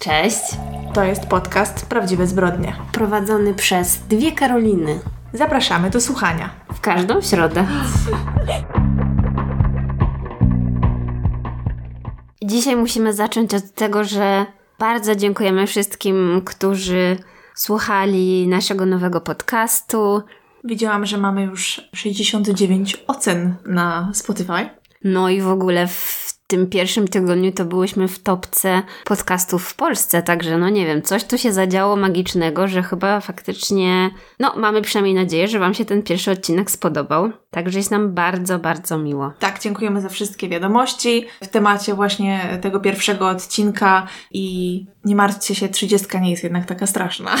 Cześć. To jest podcast Prawdziwe Zbrodnie. Prowadzony przez dwie Karoliny. Zapraszamy do słuchania. W każdą środę. Dzisiaj musimy zacząć od tego, że bardzo dziękujemy wszystkim, którzy słuchali naszego nowego podcastu. Widziałam, że mamy już 69 ocen na Spotify. No i w ogóle w tym pierwszym tygodniu to byłyśmy w topce podcastów w Polsce, także no nie wiem, coś tu się zadziało magicznego, że chyba faktycznie, no mamy przynajmniej nadzieję, że Wam się ten pierwszy odcinek spodobał. Także jest nam bardzo, bardzo miło. Tak, dziękujemy za wszystkie wiadomości w temacie właśnie tego pierwszego odcinka i nie martwcie się, trzydziestka nie jest jednak taka straszna.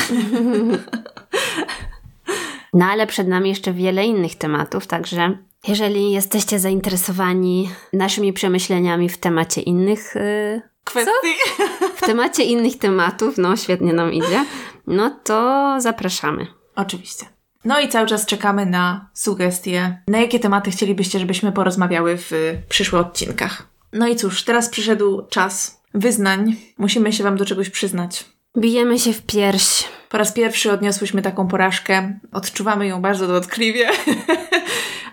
No ale przed nami jeszcze wiele innych tematów, także jeżeli jesteście zainteresowani naszymi przemyśleniami w temacie innych yy, kwestii, w temacie innych tematów, no świetnie nam idzie, no to zapraszamy. Oczywiście. No i cały czas czekamy na sugestie, na jakie tematy chcielibyście, żebyśmy porozmawiały w przyszłych odcinkach. No i cóż, teraz przyszedł czas wyznań. Musimy się Wam do czegoś przyznać. Bijemy się w pierś. Po raz pierwszy odniosłyśmy taką porażkę. Odczuwamy ją bardzo dotkliwie.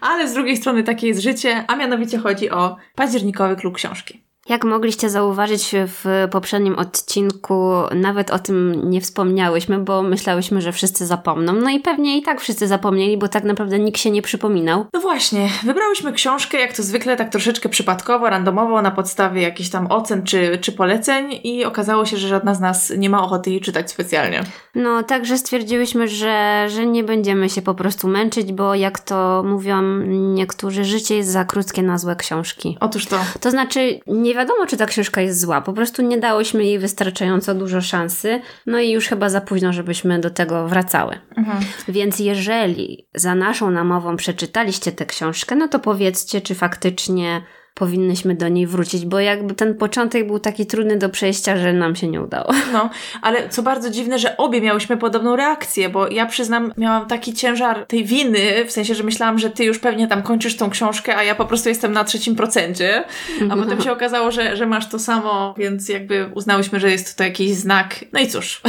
Ale z drugiej strony takie jest życie, a mianowicie chodzi o październikowy klub książki. Jak mogliście zauważyć w poprzednim odcinku, nawet o tym nie wspomniałyśmy, bo myślałyśmy, że wszyscy zapomną. No i pewnie i tak wszyscy zapomnieli, bo tak naprawdę nikt się nie przypominał. No właśnie, wybrałyśmy książkę, jak to zwykle, tak troszeczkę przypadkowo, randomowo, na podstawie jakichś tam ocen czy, czy poleceń, i okazało się, że żadna z nas nie ma ochoty jej czytać specjalnie. No, także stwierdziłyśmy, że, że nie będziemy się po prostu męczyć, bo jak to mówią niektórzy, życie jest za krótkie na złe książki. Otóż to. To znaczy, nie wiadomo, czy ta książka jest zła. Po prostu nie dałyśmy jej wystarczająco dużo szansy. No i już chyba za późno, żebyśmy do tego wracały. Mhm. Więc jeżeli za naszą namową przeczytaliście tę książkę, no to powiedzcie, czy faktycznie powinnyśmy do niej wrócić, bo jakby ten początek był taki trudny do przejścia, że nam się nie udało. No, ale co bardzo dziwne, że obie miałyśmy podobną reakcję, bo ja przyznam, miałam taki ciężar tej winy, w sensie, że myślałam, że ty już pewnie tam kończysz tą książkę, a ja po prostu jestem na trzecim procencie, a potem się okazało, że, że masz to samo, więc jakby uznałyśmy, że jest to jakiś znak. No i cóż.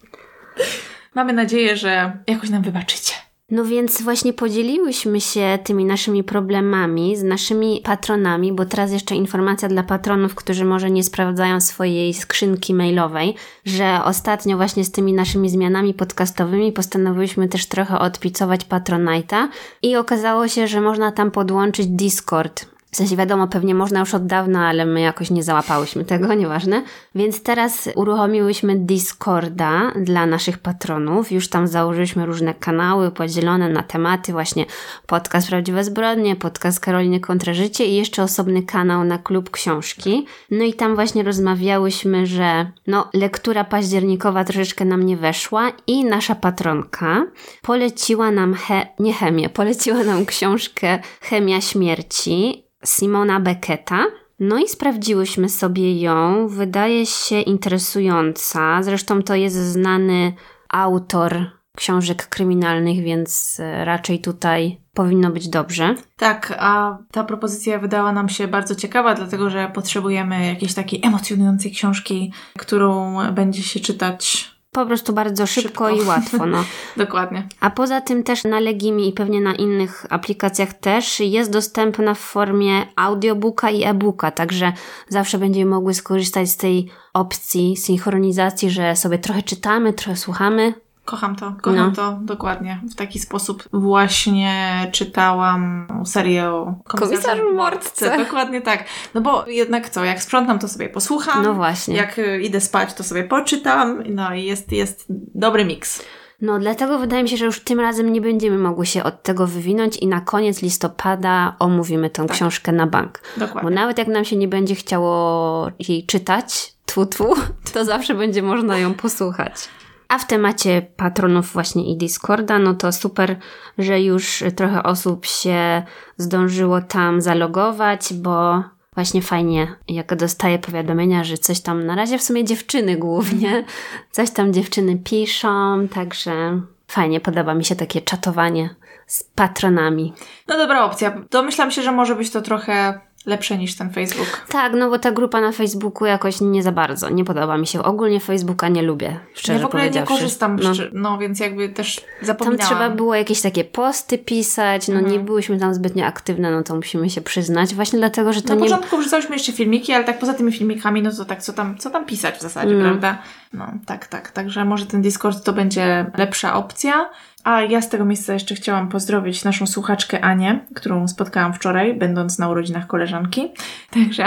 Mamy nadzieję, że jakoś nam wybaczycie. No więc właśnie podzieliłyśmy się tymi naszymi problemami z naszymi patronami, bo teraz jeszcze informacja dla patronów, którzy może nie sprawdzają swojej skrzynki mailowej, że ostatnio właśnie z tymi naszymi zmianami podcastowymi postanowiłyśmy też trochę odpicować Patronite'a i okazało się, że można tam podłączyć Discord. W sensie wiadomo, pewnie można już od dawna, ale my jakoś nie załapałyśmy tego, nieważne. Więc teraz uruchomiłyśmy Discorda dla naszych patronów. Już tam założyliśmy różne kanały podzielone na tematy, właśnie podcast Prawdziwe Zbrodnie, podcast Karoliny Kontra Życie i jeszcze osobny kanał na klub książki. No i tam właśnie rozmawiałyśmy, że no lektura październikowa troszeczkę nam nie weszła i nasza patronka poleciła nam, he, nie chemię, poleciła nam książkę Chemia Śmierci Simona Becketa. No i sprawdziłyśmy sobie ją. Wydaje się interesująca. Zresztą to jest znany autor książek kryminalnych, więc raczej tutaj powinno być dobrze. Tak, a ta propozycja wydała nam się bardzo ciekawa, dlatego że potrzebujemy jakiejś takiej emocjonującej książki, którą będzie się czytać po prostu bardzo szybko, szybko. i łatwo. No. Dokładnie. A poza tym też na Legimi i pewnie na innych aplikacjach też jest dostępna w formie audiobooka i e-booka, także zawsze będziemy mogły skorzystać z tej opcji synchronizacji, że sobie trochę czytamy, trochę słuchamy, Kocham to, kocham no. to dokładnie. W taki sposób właśnie czytałam serię o komisarzu Mordce. Dokładnie tak. No bo jednak co, jak sprzątam, to sobie posłucham. No właśnie. Jak y, idę spać, to sobie poczytam. No i jest, jest dobry miks. No, dlatego wydaje mi się, że już tym razem nie będziemy mogły się od tego wywinąć i na koniec listopada omówimy tę tak. książkę na bank. Dokładnie. Bo nawet jak nam się nie będzie chciało jej czytać, tfu, tfu, to zawsze będzie można ją posłuchać. A w temacie patronów właśnie i Discorda, no to super, że już trochę osób się zdążyło tam zalogować, bo właśnie fajnie, jak dostaję powiadomienia, że coś tam, na razie w sumie dziewczyny głównie, coś tam dziewczyny piszą, także fajnie, podoba mi się takie czatowanie z patronami. No dobra opcja. Domyślam się, że może być to trochę lepsze niż ten Facebook. Tak, no bo ta grupa na Facebooku jakoś nie za bardzo, nie podoba mi się. Ogólnie Facebooka nie lubię, szczerze ja w ogóle nie korzystam, no. no więc jakby też Tam zapominałam. trzeba było jakieś takie posty pisać, no Mhm. nie byłyśmy tam zbytnio aktywne, no to musimy się przyznać. Właśnie dlatego, że to Na nie... początku wrzucałyśmy jeszcze filmiki, ale tak poza tymi filmikami, no to tak, co tam, co tam pisać w zasadzie, No. prawda? No, tak, tak. Także może ten Discord to będzie lepsza opcja. A ja z tego miejsca jeszcze chciałam pozdrowić naszą słuchaczkę Anię, którą spotkałam wczoraj, będąc na urodzinach koleżanki. Także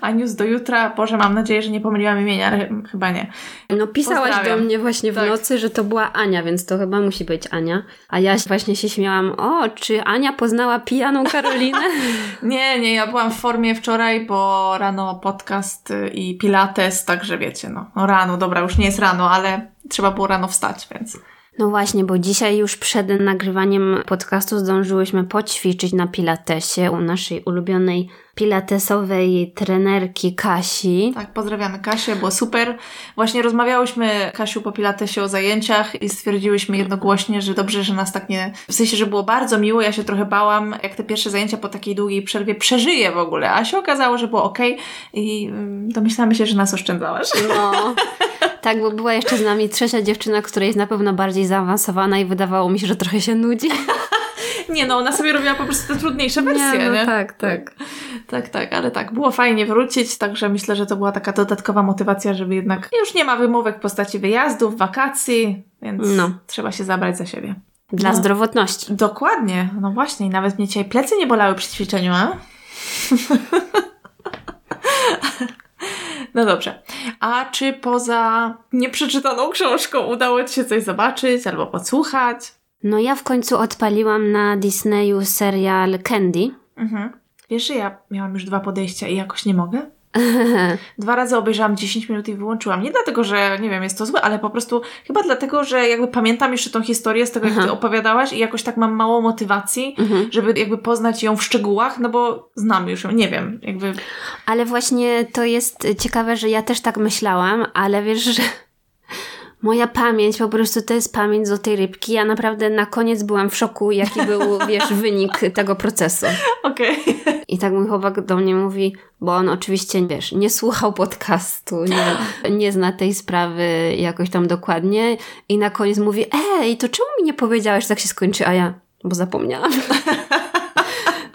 Anius, do jutra. Boże, mam nadzieję, że nie pomyliłam imienia, ale chyba nie. No pisałaś Pozdrawiam. do mnie właśnie w Tak. nocy, że to była Ania, więc to chyba musi być Ania. A ja właśnie się śmiałam, o, czy Ania poznała pijaną Karolinę? Nie, nie, ja byłam w formie wczoraj, bo rano podcast y, i pilates, także wiecie, no, no rano, dobra, już nie jest rano, ale trzeba było rano wstać, więc... No właśnie, bo dzisiaj już przed nagrywaniem podcastu zdążyłyśmy poćwiczyć na pilatesie u naszej ulubionej pilatesowej trenerki Kasi. Tak, pozdrawiamy Kasię, było super. Właśnie rozmawiałyśmy, Kasiu, po Pilatesie o zajęciach i stwierdziłyśmy jednogłośnie, że dobrze, że nas tak nie... W sensie, że było bardzo miło, ja się trochę bałam, jak te pierwsze zajęcia po takiej długiej przerwie przeżyję w ogóle, a się okazało, że było ok i mm, domyślamy się, że nas oszczędzałaś. No, tak, bo była jeszcze z nami trzecia dziewczyna, która jest na pewno bardziej zaawansowana i wydawało mi się, że trochę się nudzi. Nie no, ona sobie robiła po prostu te trudniejsze wersje, nie? no tak, tak. Tak, tak, ale tak, było fajnie wrócić, także myślę, że to była taka dodatkowa motywacja, żeby jednak już nie ma wymówek w postaci wyjazdów, wakacji, więc No. trzeba się zabrać za siebie. Dla No. zdrowotności. Dokładnie, no właśnie, i nawet mnie dzisiaj plecy nie bolały przy ćwiczeniu, a? No dobrze. A czy poza nieprzeczytaną książką udało Ci się coś zobaczyć albo podsłuchać? No ja w końcu odpaliłam na Disneyu serial Candy. Mhm. Wiesz, że ja miałam już dwa podejścia i jakoś nie mogę? Dwa razy obejrzałam 10 minut i wyłączyłam. Nie dlatego, że nie wiem, jest to złe, ale po prostu chyba dlatego, że jakby pamiętam jeszcze tą historię z tego, jak Aha. ty opowiadałaś i jakoś tak mam mało motywacji, Mhm. żeby jakby poznać ją w szczegółach, no bo znam już ją, nie wiem, jakby... Ale właśnie to jest ciekawe, że ja też tak myślałam, ale wiesz, że moja pamięć po prostu to jest pamięć z tej rybki. Ja naprawdę na koniec byłam w szoku, jaki był, wiesz, wynik tego procesu. Okej. I tak mój chłopak do mnie mówi, bo on oczywiście, wiesz, nie słuchał podcastu, nie, nie zna tej sprawy jakoś tam dokładnie i na koniec mówi, ej, to czemu mi nie powiedziałeś, że tak się skończy, a ja, bo zapomniałam.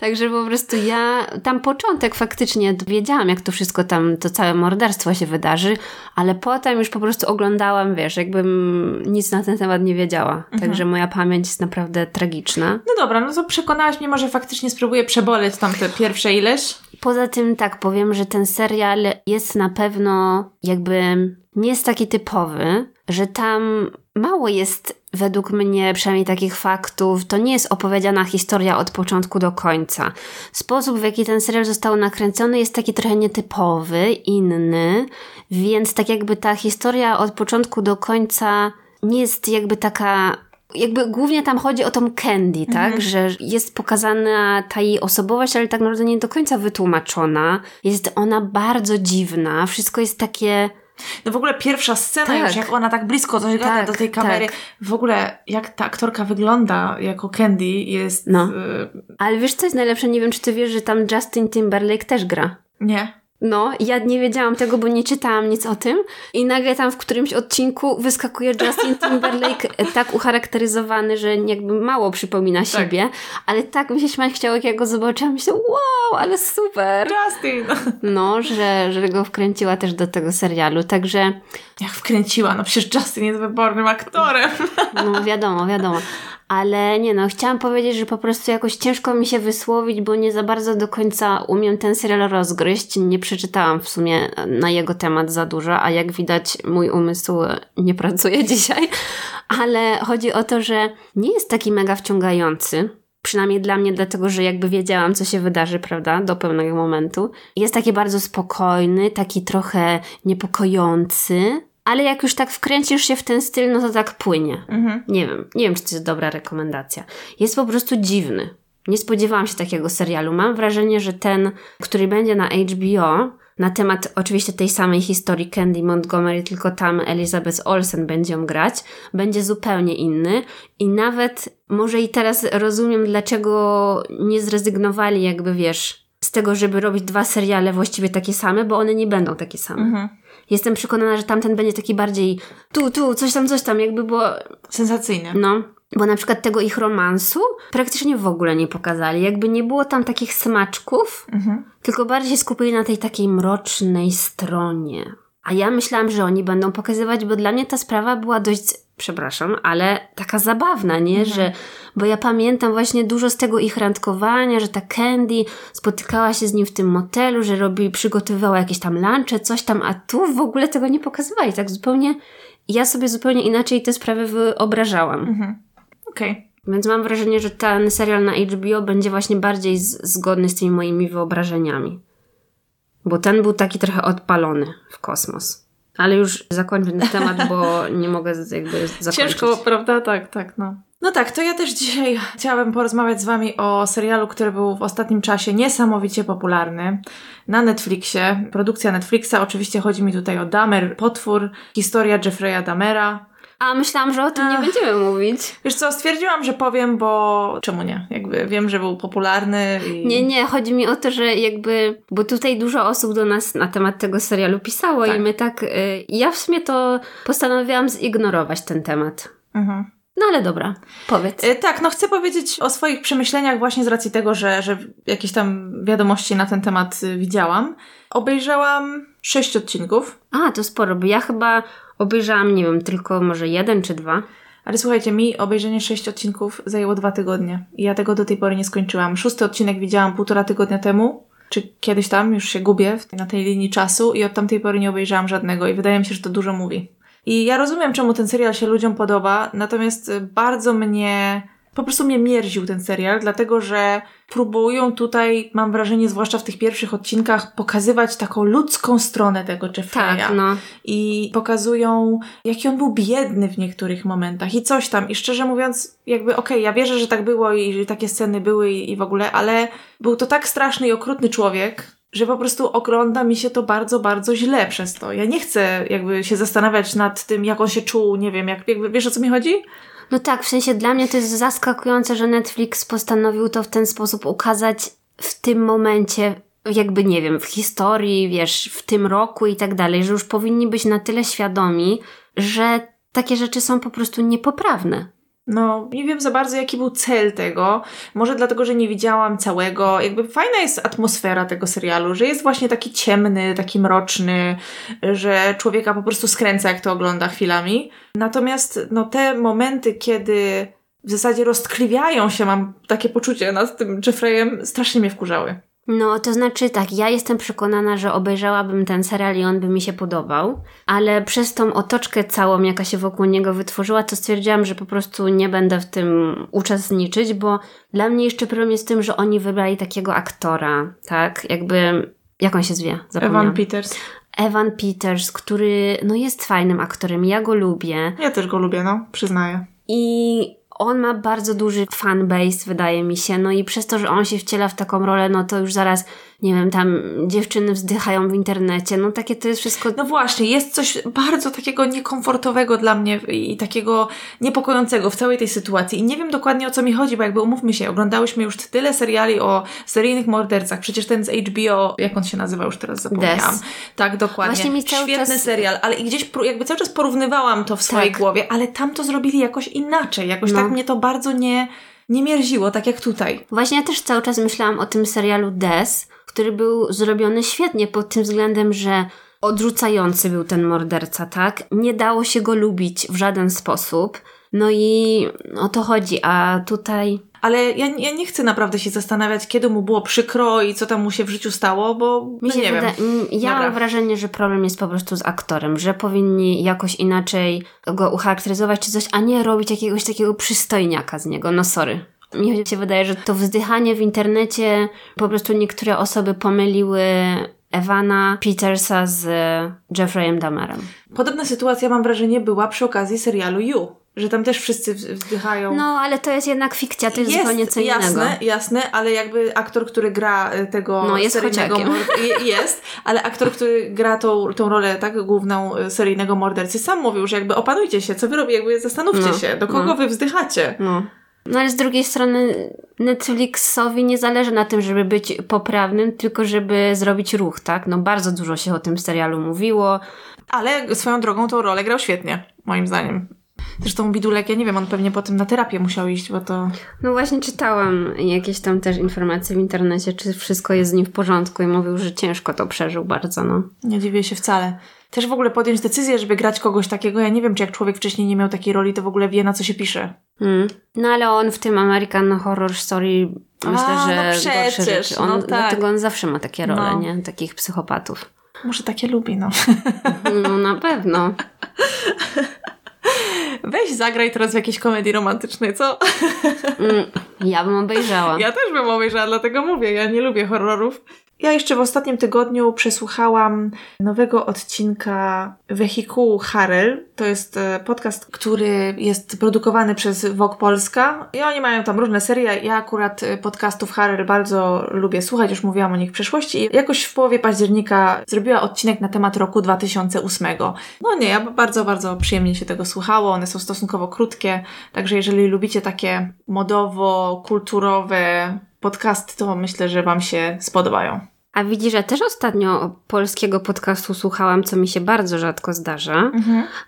Także po prostu ja, tam początek faktycznie wiedziałam, jak to wszystko tam, to całe morderstwo się wydarzy, ale potem już po prostu oglądałam, wiesz, jakbym nic na ten temat nie wiedziała. Także moja pamięć jest naprawdę tragiczna. No dobra, no to przekonałaś mnie, może faktycznie spróbuję przeboleć tam te pierwsze ileś. Poza tym tak powiem, że ten serial jest na pewno jakby nie jest taki typowy, że tam mało jest według mnie przynajmniej takich faktów. To nie jest opowiedziana historia od początku do końca. Sposób w jaki ten serial został nakręcony jest taki trochę nietypowy, inny, więc tak jakby ta historia od początku do końca nie jest jakby taka jakby głównie tam chodzi o tą Candy, tak? Że jest pokazana ta jej osobowość, ale tak naprawdę nie do końca wytłumaczona. Jest ona bardzo dziwna, wszystko jest takie... No w ogóle pierwsza scena Tak. już, jak ona tak blisko coś gada Tak, do tej kamery. tak. W ogóle jak ta aktorka wygląda jako Candy jest... No. y, Ale wiesz co jest najlepsze? Nie wiem, czy ty wiesz, że tam Justin Timberlake też gra. nie. No, ja nie wiedziałam tego, bo nie czytałam nic o tym i nagle tam w którymś odcinku wyskakuje Justin Timberlake e, tak ucharakteryzowany, że jakby mało przypomina siebie, ale tak mi się śmiać chciało, jak ja go zobaczyłam, myślę, wow, ale super. Justin! No, że, że go wkręciła też do tego serialu, także Jak wkręciła, no przecież Justin jest wybornym aktorem. no wiadomo, wiadomo. Ale nie no, chciałam powiedzieć, że po prostu jakoś ciężko mi się wysłowić, bo nie za bardzo do końca umiem ten serial rozgryźć. Nie przeczytałam w sumie na jego temat za dużo, a jak widać mój umysł nie pracuje dzisiaj. Ale chodzi o to, że nie jest taki mega wciągający. Przynajmniej dla mnie, dlatego że jakby wiedziałam, co się wydarzy, prawda, do pewnego momentu. Jest taki bardzo spokojny, taki trochę niepokojący, ale jak już tak wkręcisz się w ten styl, no to tak płynie. Mhm. Nie wiem, nie wiem, czy to jest dobra rekomendacja. Jest po prostu dziwny. Nie spodziewałam się takiego serialu. Mam wrażenie, że ten, który będzie na HBO, na temat oczywiście tej samej historii Candy Montgomery, tylko tam Elizabeth Olsen będzie ją grać, będzie zupełnie inny i nawet może i teraz rozumiem, dlaczego nie zrezygnowali jakby, wiesz, z tego, żeby robić dwa seriale właściwie takie same, bo one nie będą takie same. Mhm. Jestem przekonana, że tamten będzie taki bardziej tu, tu, coś tam, coś tam, jakby było, Sensacyjny. no. Bo na przykład tego ich romansu praktycznie w ogóle nie pokazali. Jakby nie było tam takich smaczków, Mhm. tylko bardziej skupili na tej takiej mrocznej stronie. A ja myślałam, że oni będą pokazywać, bo dla mnie ta sprawa była dość, przepraszam, ale taka zabawna, nie? Że, bo ja pamiętam właśnie dużo z tego ich randkowania, że ta Candy spotykała się z nim w tym motelu, że robi, przygotowywała jakieś tam lunche, coś tam, a tu w ogóle tego nie pokazywali. Tak zupełnie, ja sobie zupełnie inaczej te sprawy wyobrażałam. Mhm. Okej. Więc mam wrażenie, że ten serial na HBO będzie właśnie bardziej z, zgodny z tymi moimi wyobrażeniami. Bo ten był taki trochę odpalony w kosmos. Ale już zakończę ten temat, bo nie mogę jakby zakończyć. Ciężko, prawda? Tak, tak, no. No tak, to ja też dzisiaj chciałabym porozmawiać z Wami o serialu, który był w ostatnim czasie niesamowicie popularny na Netflixie. Produkcja Netflixa, oczywiście chodzi mi tutaj o Dahmer, Potwór, historia Jeffrey'a Dahmera. A myślałam, że o tym nie będziemy mówić. Wiesz co, stwierdziłam, że powiem, bo czemu nie? Jakby wiem, że był popularny i... Nie, nie, chodzi mi o to, że jakby, bo tutaj dużo osób do nas na temat tego serialu pisało Tak. i my tak, y, ja w sumie to postanowiłam zignorować ten temat. Mhm. No ale dobra, powiedz. E, Tak, no chcę powiedzieć o swoich przemyśleniach właśnie z racji tego, że, że jakieś tam wiadomości na ten temat y, widziałam. Obejrzałam sześć odcinków, A, to sporo, bo ja chyba obejrzałam, nie wiem, tylko może jeden czy dwa. ale słuchajcie, mi obejrzenie sześć odcinków zajęło dwa tygodnie i ja tego do tej pory nie skończyłam. Szósty odcinek widziałam półtora tygodnia temu, czy kiedyś tam, już się gubię na tej linii czasu i od tamtej pory nie obejrzałam żadnego i wydaje mi się, że to dużo mówi. I ja rozumiem, czemu ten serial się ludziom podoba, natomiast y, bardzo mnie, po prostu mnie mierził ten serial, dlatego że próbują tutaj, mam wrażenie, zwłaszcza w tych pierwszych odcinkach, pokazywać taką ludzką stronę tego Jeffreya. Tak, no. I pokazują, jaki on był biedny w niektórych momentach i coś tam. I szczerze mówiąc, jakby okej, ja wierzę, że tak było i że takie sceny były i, i w ogóle, ale był to tak straszny i okrutny człowiek, że po prostu ogląda mi się to bardzo, bardzo źle przez to. Ja nie chcę jakby się zastanawiać nad tym, jak on się czuł, nie wiem, jak, jakby, wiesz o co mi chodzi? No tak, w sensie dla mnie to jest zaskakujące, że Netflix postanowił to w ten sposób ukazać w tym momencie, jakby nie wiem, w historii, wiesz, w tym roku i tak dalej, że już powinni być na tyle świadomi, że takie rzeczy są po prostu niepoprawne. No, nie wiem za bardzo, jaki był cel tego. Może dlatego, że nie widziałam całego. Jakby fajna jest atmosfera tego serialu, że jest właśnie taki ciemny, taki mroczny, że człowieka po prostu skręca, jak to ogląda chwilami. Natomiast, no, te momenty, kiedy w zasadzie roztkliwiają się, mam takie poczucie nad tym Jeffreyem, strasznie mnie wkurzały. No, to znaczy tak, ja jestem przekonana, że obejrzałabym ten serial i on by mi się podobał, ale przez tą otoczkę całą, jaka się wokół niego wytworzyła, to stwierdziłam, że po prostu nie będę w tym uczestniczyć, bo dla mnie jeszcze problem jest tym, że oni wybrali takiego aktora, tak? Jakby, jak on się zwie? Zapomniałam. Evan Peters. Evan Peters, który no jest fajnym aktorem, ja go lubię Ja też go lubię, no, przyznaję. i on ma bardzo duży fanbase, wydaje mi się, no i przez to, że on się wciela w taką rolę, no to już zaraz, nie wiem, tam dziewczyny wzdychają w internecie, no takie to jest wszystko... No właśnie, jest coś bardzo takiego niekomfortowego dla mnie i takiego niepokojącego w całej tej sytuacji. I nie wiem dokładnie o co mi chodzi, bo jakby umówmy się, oglądałyśmy już tyle seriali o seryjnych mordercach. Przecież ten z HBO, jak on się nazywa, już teraz zapomniałam. Des. Tak, dokładnie. Właśnie mi cały Świetny czas- serial, ale i gdzieś jakby cały czas porównywałam to w swojej Tak. głowie, ale tam to zrobili jakoś inaczej. Jakoś No. tak mnie to bardzo nie, nie mierziło, tak jak tutaj. Właśnie ja też cały czas myślałam o tym serialu Des, który był zrobiony świetnie pod tym względem, że odrzucający był ten morderca, tak? Nie dało się go lubić w żaden sposób. No i o to chodzi, a tutaj... Ale ja, ja nie chcę naprawdę się zastanawiać, kiedy mu było przykro i co tam mu się w życiu stało, bo Mi no się nie wiem. wyda- ja Dobra. mam wrażenie, że problem jest po prostu z aktorem, że powinni jakoś inaczej go ucharakteryzować czy coś, a nie robić jakiegoś takiego przystojniaka z niego. No sorry. Mi się wydaje, że to wzdychanie w internecie po prostu niektóre osoby pomyliły Evana Petersa z Jeffreyem Dahmerem. Podobna sytuacja, mam wrażenie, była przy okazji serialu You, że tam też wszyscy wzdychają. No, ale to jest jednak fikcja, to jest, zupełnie co jasne, innego. jasne, ale jakby aktor, który gra y, tego No, jest seryjnego chociakiem. mord- je- jest, ale aktor, który gra tą, tą rolę tak główną y, seryjnego mordercy, sam mówił, że jakby opanujcie się, co wy robicie, jakby zastanówcie No, się, do kogo no. wy wzdychacie. No. No ale z drugiej strony Netflixowi nie zależy na tym, żeby być poprawnym, tylko żeby zrobić ruch, tak? No bardzo dużo się o tym serialu mówiło. Ale swoją drogą tą rolę grał świetnie, moim zdaniem. Zresztą Bidulek, ja nie wiem, on pewnie potem na terapię musiał iść, bo to... No właśnie czytałam jakieś tam też informacje w internecie, czy wszystko jest z nim w porządku i mówił, że ciężko to przeżył bardzo, no. Nie dziwię się wcale. Też w ogóle podjąć decyzję, żeby grać kogoś takiego, ja nie wiem, czy jak człowiek wcześniej nie miał takiej roli, to w ogóle wie, na co się pisze. Mm. No ale on w tym American Horror Story myślę, A, że no gorsze przecież, rzeczy. On, no tak. Dlatego on zawsze ma takie role, No. nie? Takich psychopatów. Może takie lubi, no. No na pewno. Weź zagraj teraz w jakiejś komedii romantycznej, co? Mm, ja bym obejrzała. Ja też bym obejrzała, dlatego mówię, ja nie lubię horrorów. Ja jeszcze w ostatnim tygodniu przesłuchałam nowego odcinka Wehikułu Harel. To jest e, podcast, który jest produkowany przez Vogue Polska i oni mają tam różne serie. Ja akurat e, podcastów Harel bardzo lubię słuchać, już mówiłam o nich w przeszłości. I jakoś w połowie października zrobiła odcinek na temat roku 2008. No nie, ja bardzo, bardzo przyjemnie się tego słuchało. One są stosunkowo krótkie, także jeżeli lubicie takie modowo-kulturowe podcasty, to myślę, że Wam się spodobają. A widzisz, ja też ostatnio polskiego podcastu słuchałam, co mi się bardzo rzadko zdarza,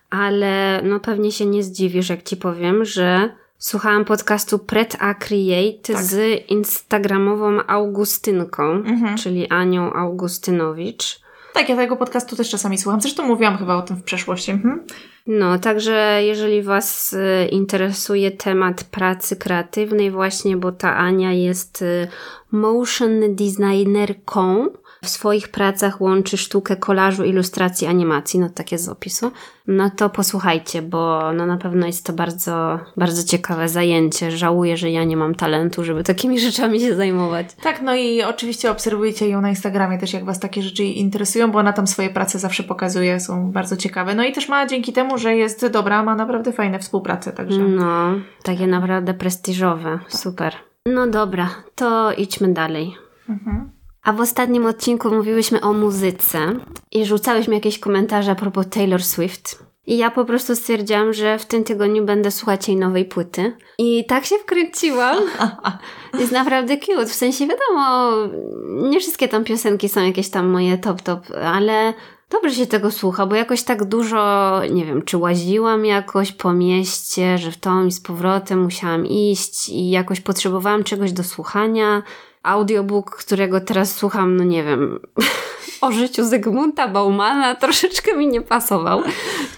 ale no pewnie się nie zdziwisz, jak ci powiem, że słuchałam podcastu Pret a Create Tak. z instagramową Augustynką, Mhm. czyli Anią Augustynowicz. Tak, ja tego podcastu też czasami słucham. Zresztą mówiłam chyba o tym w przeszłości. Mhm. No, także jeżeli Was y, interesuje temat pracy kreatywnej właśnie, bo ta Ania jest y, motion designerką, w swoich pracach łączy sztukę kolażu, ilustracji, animacji, no takie z opisu, no to posłuchajcie, bo no na pewno jest to bardzo, bardzo ciekawe zajęcie. Żałuję, że ja nie mam talentu, żeby takimi rzeczami się zajmować. Tak, no i oczywiście obserwujcie ją na Instagramie też, jak Was takie rzeczy interesują, bo ona tam swoje prace zawsze pokazuje, są bardzo ciekawe. No i też ma dzięki temu, że jest dobra, ma naprawdę fajne współprace, także... No, takie naprawdę prestiżowe, super. No dobra, to idźmy dalej. Mhm. A w ostatnim odcinku mówiłyśmy o muzyce i rzucałyśmy jakieś komentarze a propos Taylor Swift. I ja po prostu stwierdziłam, że w tym tygodniu będę słuchać jej nowej płyty. I tak się wkręciłam. Jest naprawdę cute. W sensie wiadomo, nie wszystkie tam piosenki są jakieś tam moje top top, ale dobrze się tego słucha, bo jakoś tak dużo, nie wiem, czy łaziłam jakoś po mieście, że w tą i z powrotem musiałam iść i jakoś potrzebowałam czegoś do słuchania. Audiobook, którego teraz słucham, no nie wiem, o życiu Zygmunta Baumana troszeczkę mi nie pasował.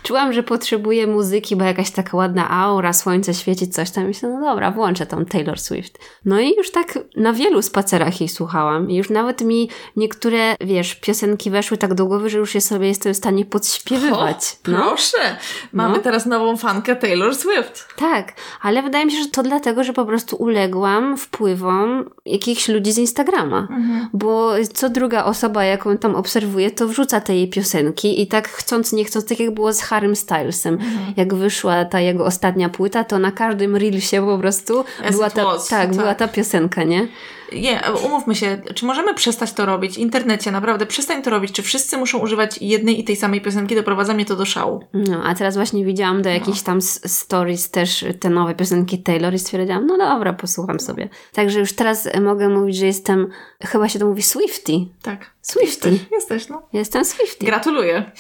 Czułam, że potrzebuję muzyki, bo jakaś taka ładna aura, słońce świeci, coś tam. Myślę, no dobra, włączę tą Taylor Swift. No i już tak na wielu spacerach jej słuchałam. I już nawet mi niektóre, wiesz, piosenki weszły tak do głowy, że już je sobie jestem w stanie podśpiewywać. O, no. proszę! Mamy No. teraz nową fankę Taylor Swift. Tak, ale wydaje mi się, że to dlatego, że po prostu uległam wpływom jakichś ludzi z Instagrama. Bo co druga osoba, jaką tam obserwuję, to wrzuca te jej piosenki i tak chcąc, nie chcąc, tak jak było z Harrym Stylesem. Jak wyszła ta jego ostatnia płyta, to na każdym reelsie po prostu As była ta, was, tak, tak. była ta piosenka, nie? Nie, umówmy się, czy możemy przestać to robić? W internecie, naprawdę, przestań to robić. Czy wszyscy muszą używać jednej i tej samej piosenki? Doprowadza mnie to do szału. No, a teraz właśnie widziałam do jakichś tam s- stories też te nowe piosenki Taylor i stwierdziłam, no dobra, posłucham sobie. Także już teraz mogę mówić, że jestem, chyba się to mówi Swifty. Tak. Swifty. Jesteś, jesteś no. Jestem Swifty. Gratuluję.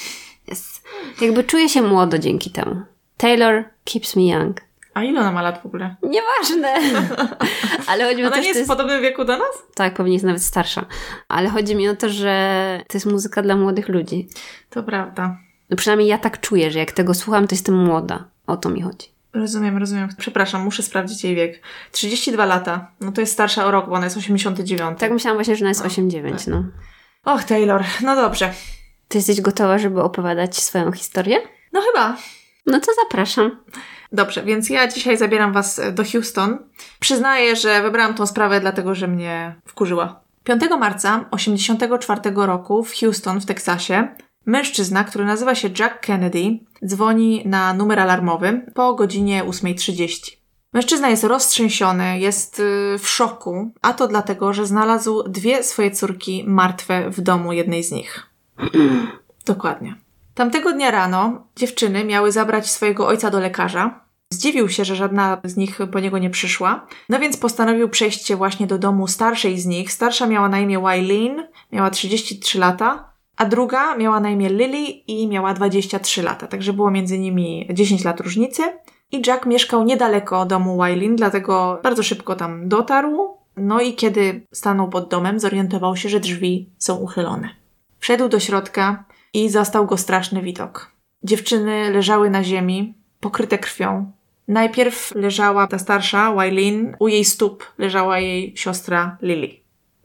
Yes. Jakby czuję się młodo dzięki temu. Taylor keeps me young. A ile ona ma lat w ogóle? Nieważne. Ale chodzi mi o Ona to, nie jest to w jest... podobnym wieku do nas? Tak, pewnie jest nawet starsza. Ale chodzi mi o to, że to jest muzyka dla młodych ludzi. To prawda. No przynajmniej ja tak czuję, że jak tego słucham, to jestem młoda. O to mi chodzi. Rozumiem, rozumiem. Przepraszam, muszę sprawdzić jej wiek. 32 lata. No to jest starsza o rok, bo ona jest 89. Tak myślałam właśnie, że ona jest No, 8-9, no. Och, Taylor. No dobrze. Ty jesteś gotowa, żeby opowiadać swoją historię? No chyba. No to zapraszam. Dobrze, więc ja dzisiaj zabieram Was do Houston. Przyznaję, że wybrałam tą sprawę dlatego, że mnie wkurzyła. 5 marca 84 roku w Houston w Teksasie mężczyzna, który nazywa się Jack Kennedy, dzwoni na numer alarmowy po godzinie 8.30. Mężczyzna jest roztrzęsiony, jest y, w szoku, a to dlatego, że znalazł dwie swoje córki martwe w domu jednej z nich. Dokładnie. Tamtego dnia rano dziewczyny miały zabrać swojego ojca do lekarza. Zdziwił się, że żadna z nich po niego nie przyszła, no więc postanowił przejść właśnie do domu starszej z nich. Starsza miała na imię Wylene, miała 33 lata, a druga miała na imię Lily i miała 23 lata, także było między nimi 10 lat różnicy. I Jack mieszkał niedaleko domu Wylene, dlatego bardzo szybko tam dotarł. No i kiedy stanął pod domem, zorientował się, że drzwi są uchylone. Wszedł do środka i zastał go straszny widok. Dziewczyny leżały na ziemi, pokryte krwią. Najpierw leżała ta starsza, Wylene, u jej stóp leżała jej siostra Lily.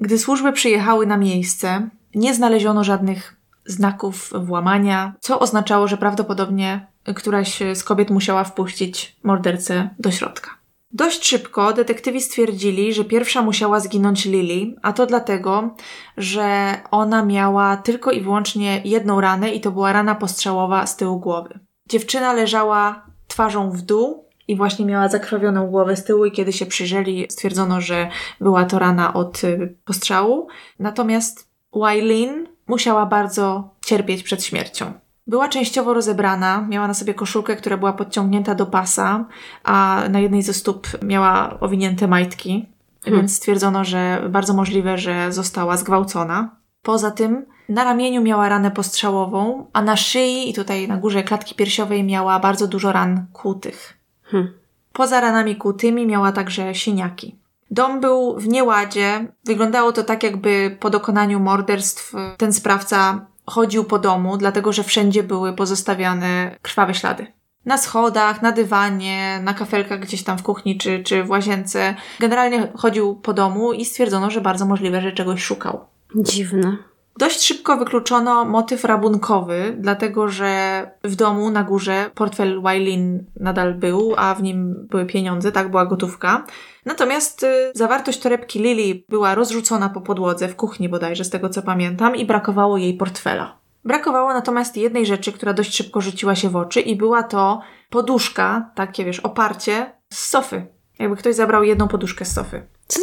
Gdy służby przyjechały na miejsce, nie znaleziono żadnych znaków włamania, co oznaczało, że prawdopodobnie któraś z kobiet musiała wpuścić mordercę do środka. Dość szybko detektywi stwierdzili, że pierwsza musiała zginąć Lily, a to dlatego, że ona miała tylko i wyłącznie jedną ranę i to była rana postrzałowa z tyłu głowy. Dziewczyna leżała twarzą w dół i właśnie miała zakrwawioną głowę z tyłu i kiedy się przyjrzeli, stwierdzono, że była to rana od y, postrzału. Natomiast Wylene musiała bardzo cierpieć przed śmiercią. Była częściowo rozebrana, miała na sobie koszulkę, która była podciągnięta do pasa, a na jednej ze stóp miała owinięte majtki, hmm. więc stwierdzono, że bardzo możliwe, że została zgwałcona. Poza tym na ramieniu miała ranę postrzałową, a na szyi i tutaj na górze klatki piersiowej miała bardzo dużo ran kłutych. Hmm. Poza ranami kłutymi miała także siniaki. Dom był w nieładzie. Wyglądało to tak, jakby po dokonaniu morderstw ten sprawca chodził po domu, dlatego że wszędzie były pozostawiane krwawe ślady. Na schodach, na dywanie, na kafelkach gdzieś tam w kuchni czy, czy w łazience. Generalnie chodził po domu i stwierdzono, że bardzo możliwe, że czegoś szukał. Dziwne. Dość szybko wykluczono motyw rabunkowy, dlatego że w domu na górze portfel Wylin nadal był, a w nim były pieniądze, tak, była gotówka. Natomiast y, zawartość torebki Lily była rozrzucona po podłodze w kuchni bodajże, z tego co pamiętam, i brakowało jej portfela. Brakowało natomiast jednej rzeczy, która dość szybko rzuciła się w oczy i była to poduszka, takie wiesz, oparcie z sofy. Jakby ktoś zabrał jedną poduszkę z sofy. Co?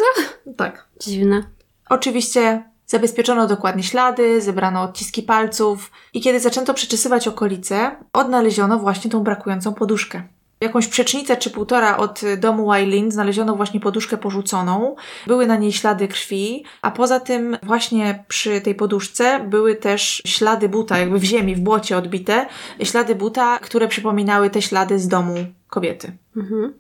Tak. Dziwne. Oczywiście Zabezpieczono dokładnie ślady, zebrano odciski palców i kiedy zaczęto przeczesywać okolice, odnaleziono właśnie tą brakującą poduszkę. Jakąś przecznicę czy półtora od domu Wylin znaleziono właśnie poduszkę porzuconą. Były na niej ślady krwi, a poza tym właśnie przy tej poduszce były też ślady buta, jakby w ziemi, w błocie odbite, ślady buta, które przypominały te ślady z domu kobiety. Mhm.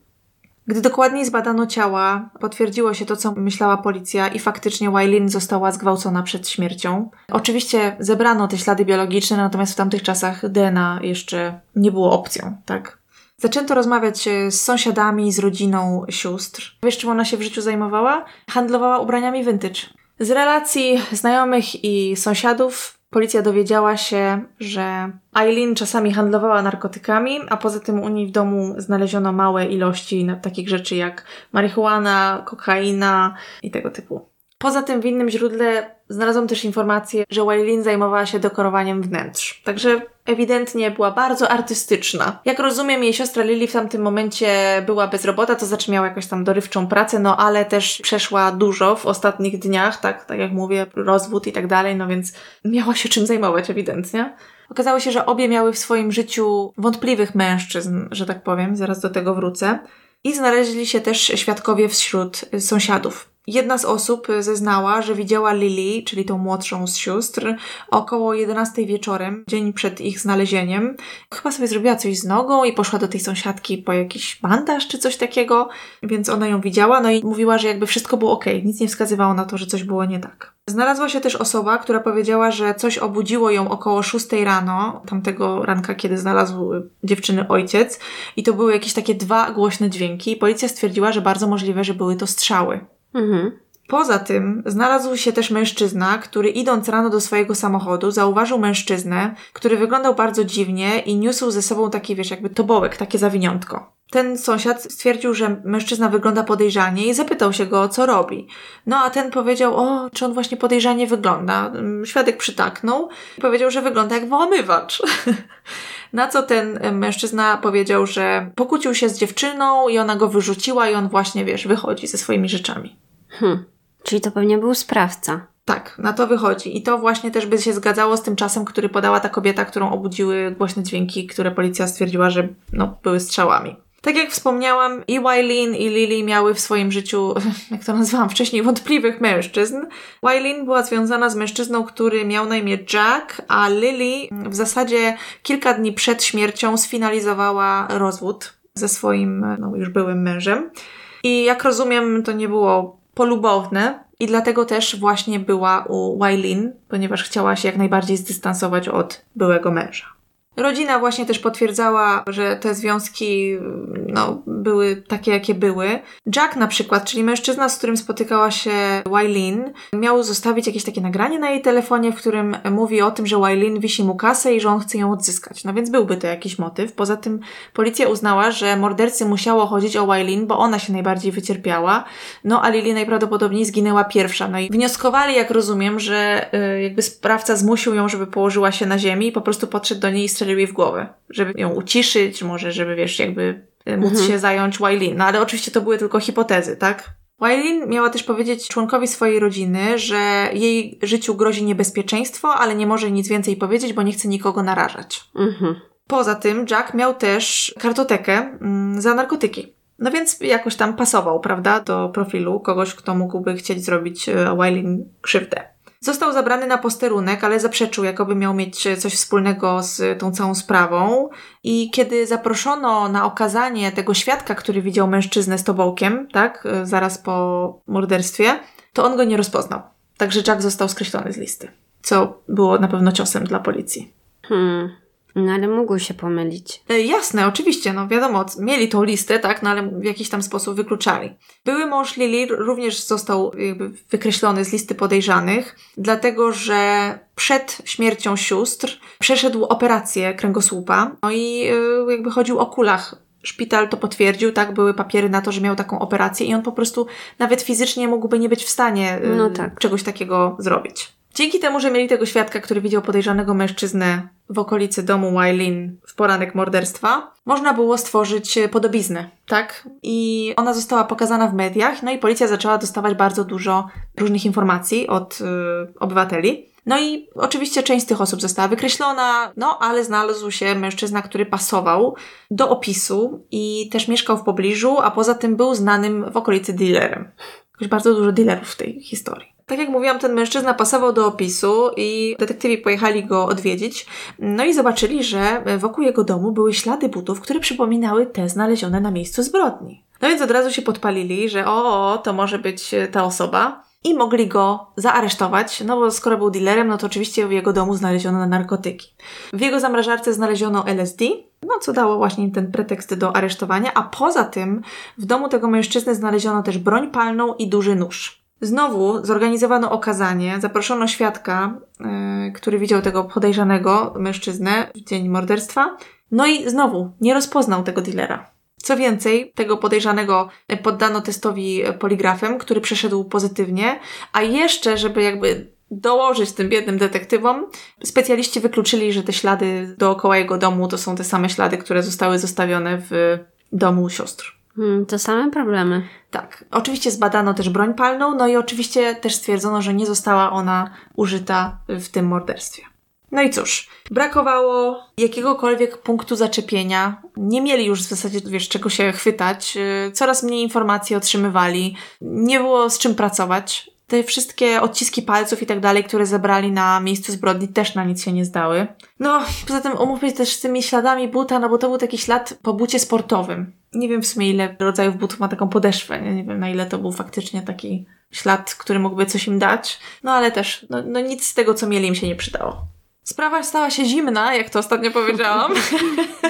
Gdy dokładniej zbadano ciała, potwierdziło się to, co myślała policja i faktycznie Wylin została zgwałcona przed śmiercią. Oczywiście zebrano te ślady biologiczne, natomiast w tamtych czasach DNA jeszcze nie było opcją, tak? Zaczęto rozmawiać z sąsiadami, z rodziną sióstr. Wiesz, czym ona się w życiu zajmowała? Handlowała ubraniami vintage. Z relacji znajomych i sąsiadów Policja dowiedziała się, że Eileen czasami handlowała narkotykami, a poza tym u niej w domu znaleziono małe ilości takich rzeczy jak marihuana, kokaina i tego typu. Poza tym w innym źródle znalazłam też informację, że Waylin zajmowała się dekorowaniem wnętrz. Także ewidentnie była bardzo artystyczna. Jak rozumiem, jej siostra Lily w tamtym momencie była bezrobota, to znaczy miała jakąś tam dorywczą pracę, no ale też przeszła dużo w ostatnich dniach, tak, tak jak mówię, rozwód i tak dalej, no więc miała się czym zajmować ewidentnie. Okazało się, że obie miały w swoim życiu wątpliwych mężczyzn, że tak powiem, zaraz do tego wrócę. I znaleźli się też świadkowie wśród sąsiadów. Jedna z osób zeznała, że widziała Lily, czyli tą młodszą z sióstr, około 11 wieczorem, dzień przed ich znalezieniem. Chyba sobie zrobiła coś z nogą i poszła do tej sąsiadki po jakiś bandaż czy coś takiego, więc ona ją widziała, no i mówiła, że jakby wszystko było ok, nic nie wskazywało na to, że coś było nie tak. Znalazła się też osoba, która powiedziała, że coś obudziło ją około 6 rano, tamtego ranka, kiedy znalazł dziewczyny ojciec, i to były jakieś takie dwa głośne dźwięki. Policja stwierdziła, że bardzo możliwe, że były to strzały. Mhm. Poza tym znalazł się też mężczyzna, który idąc rano do swojego samochodu zauważył mężczyznę, który wyglądał bardzo dziwnie i niósł ze sobą taki, wiesz, jakby tobołek, takie zawiniątko. Ten sąsiad stwierdził, że mężczyzna wygląda podejrzanie i zapytał się go, co robi. No a ten powiedział, o, czy on właśnie podejrzanie wygląda. Świadek przytaknął i powiedział, że wygląda jak włamywacz. Na co ten mężczyzna powiedział, że pokłócił się z dziewczyną i ona go wyrzuciła i on właśnie, wiesz, wychodzi ze swoimi rzeczami. Hmm. Czyli to pewnie był sprawca. Tak, na to wychodzi. I to właśnie też by się zgadzało z tym czasem, który podała ta kobieta, którą obudziły głośne dźwięki, które policja stwierdziła, że no, były strzałami. Tak jak wspomniałam, i Wylin, i Lily miały w swoim życiu, jak to nazwałam wcześniej, wątpliwych mężczyzn. Wylin była związana z mężczyzną, który miał na imię Jack, a Lily w zasadzie kilka dni przed śmiercią sfinalizowała rozwód ze swoim no, już byłym mężem. I jak rozumiem, to nie było polubowne i dlatego też właśnie była u Wylin, ponieważ chciała się jak najbardziej zdystansować od byłego męża. Rodzina właśnie też potwierdzała, że te związki no, były takie, jakie były. Jack na przykład, czyli mężczyzna, z którym spotykała się Wylin, miał zostawić jakieś takie nagranie na jej telefonie, w którym mówi o tym, że Wylin wisi mu kasę i że on chce ją odzyskać. No więc byłby to jakiś motyw. Poza tym policja uznała, że mordercy musiało chodzić o Wylin, bo ona się najbardziej wycierpiała, no a Lily najprawdopodobniej zginęła pierwsza. No i wnioskowali, jak rozumiem, że y, jakby sprawca zmusił ją, żeby położyła się na ziemi i po prostu podszedł do niej i strzelił jej w głowę, żeby ją uciszyć, może żeby, wiesz, jakby e, móc mhm. się zająć Wylin. No ale oczywiście to były tylko hipotezy, tak? Wylin miała też powiedzieć członkowi swojej rodziny, że jej życiu grozi niebezpieczeństwo, ale nie może nic więcej powiedzieć, bo nie chce nikogo narażać. Mhm. Poza tym Jack miał też kartotekę mm, za narkotyki. No więc jakoś tam pasował, prawda, do profilu kogoś, kto mógłby chcieć zrobić e, Wylin krzywdę. Został zabrany na posterunek, ale zaprzeczył, jakoby miał mieć coś wspólnego z tą całą sprawą. I kiedy zaproszono na okazanie tego świadka, który widział mężczyznę z tobołkiem, tak, zaraz po morderstwie, to on go nie rozpoznał. Także Jack został skreślony z listy, co było na pewno ciosem dla policji. Hmm. No ale mógł się pomylić. E, jasne, oczywiście, no wiadomo, mieli tą listę, tak, no ale w jakiś tam sposób wykluczali. Były mąż Lily również został jakby wykreślony z listy podejrzanych, dlatego że przed śmiercią sióstr przeszedł operację kręgosłupa, no i e, jakby chodził o kulach szpital to potwierdził, tak, były papiery na to, że miał taką operację i on po prostu nawet fizycznie mógłby nie być w stanie e, no tak. czegoś takiego zrobić. Dzięki temu, że mieli tego świadka, który widział podejrzanego mężczyznę w okolicy domu Wylin w poranek morderstwa, można było stworzyć podobiznę, tak? I ona została pokazana w mediach, no i policja zaczęła dostawać bardzo dużo różnych informacji od y, obywateli. No i oczywiście część z tych osób została wykreślona, no ale znalazł się mężczyzna, który pasował do opisu i też mieszkał w pobliżu, a poza tym był znanym w okolicy dealerem. Jakoś bardzo dużo dealerów w tej historii. Tak jak mówiłam, ten mężczyzna pasował do opisu i detektywi pojechali go odwiedzić. No i zobaczyli, że wokół jego domu były ślady butów, które przypominały te znalezione na miejscu zbrodni. No więc od razu się podpalili, że o, to może być ta osoba. I mogli go zaaresztować, no bo skoro był dealerem, no to oczywiście w jego domu znaleziono narkotyki. W jego zamrażarce znaleziono LSD, no co dało właśnie ten pretekst do aresztowania, a poza tym w domu tego mężczyzny znaleziono też broń palną i duży nóż. Znowu zorganizowano okazanie, zaproszono świadka, yy, który widział tego podejrzanego mężczyznę w dzień morderstwa. No i znowu nie rozpoznał tego dealera. Co więcej, tego podejrzanego poddano testowi poligrafem, który przeszedł pozytywnie, a jeszcze, żeby jakby dołożyć tym biednym detektywom, specjaliści wykluczyli, że te ślady dookoła jego domu to są te same ślady, które zostały zostawione w domu sióstr. Hmm, to same problemy. Tak. Oczywiście zbadano też broń palną, no i oczywiście też stwierdzono, że nie została ona użyta w tym morderstwie. No i cóż, brakowało jakiegokolwiek punktu zaczepienia. Nie mieli już w zasadzie, wiesz, czego się chwytać. Y, coraz mniej informacji otrzymywali. Nie było z czym pracować te wszystkie odciski palców i tak dalej, które zebrali na miejscu zbrodni, też na nic się nie zdały. No, poza tym umówmy się też z tymi śladami buta, no bo to był taki ślad po bucie sportowym. Nie wiem w sumie, ile rodzajów butów ma taką podeszwę. Nie, nie wiem, na ile to był faktycznie taki ślad, który mógłby coś im dać. No ale też, no, no nic z tego, co mieli, im się nie przydało. Sprawa stała się zimna, jak to ostatnio powiedziałam.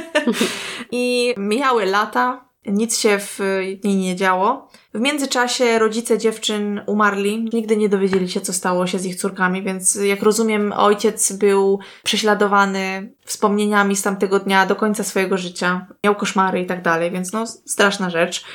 I mijały lata, nic się w niej nie działo. W międzyczasie rodzice dziewczyn umarli, nigdy nie dowiedzieli się, co stało się z ich córkami, więc jak rozumiem, ojciec był prześladowany wspomnieniami z tamtego dnia do końca swojego życia. Miał koszmary i tak dalej, więc no straszna rzecz.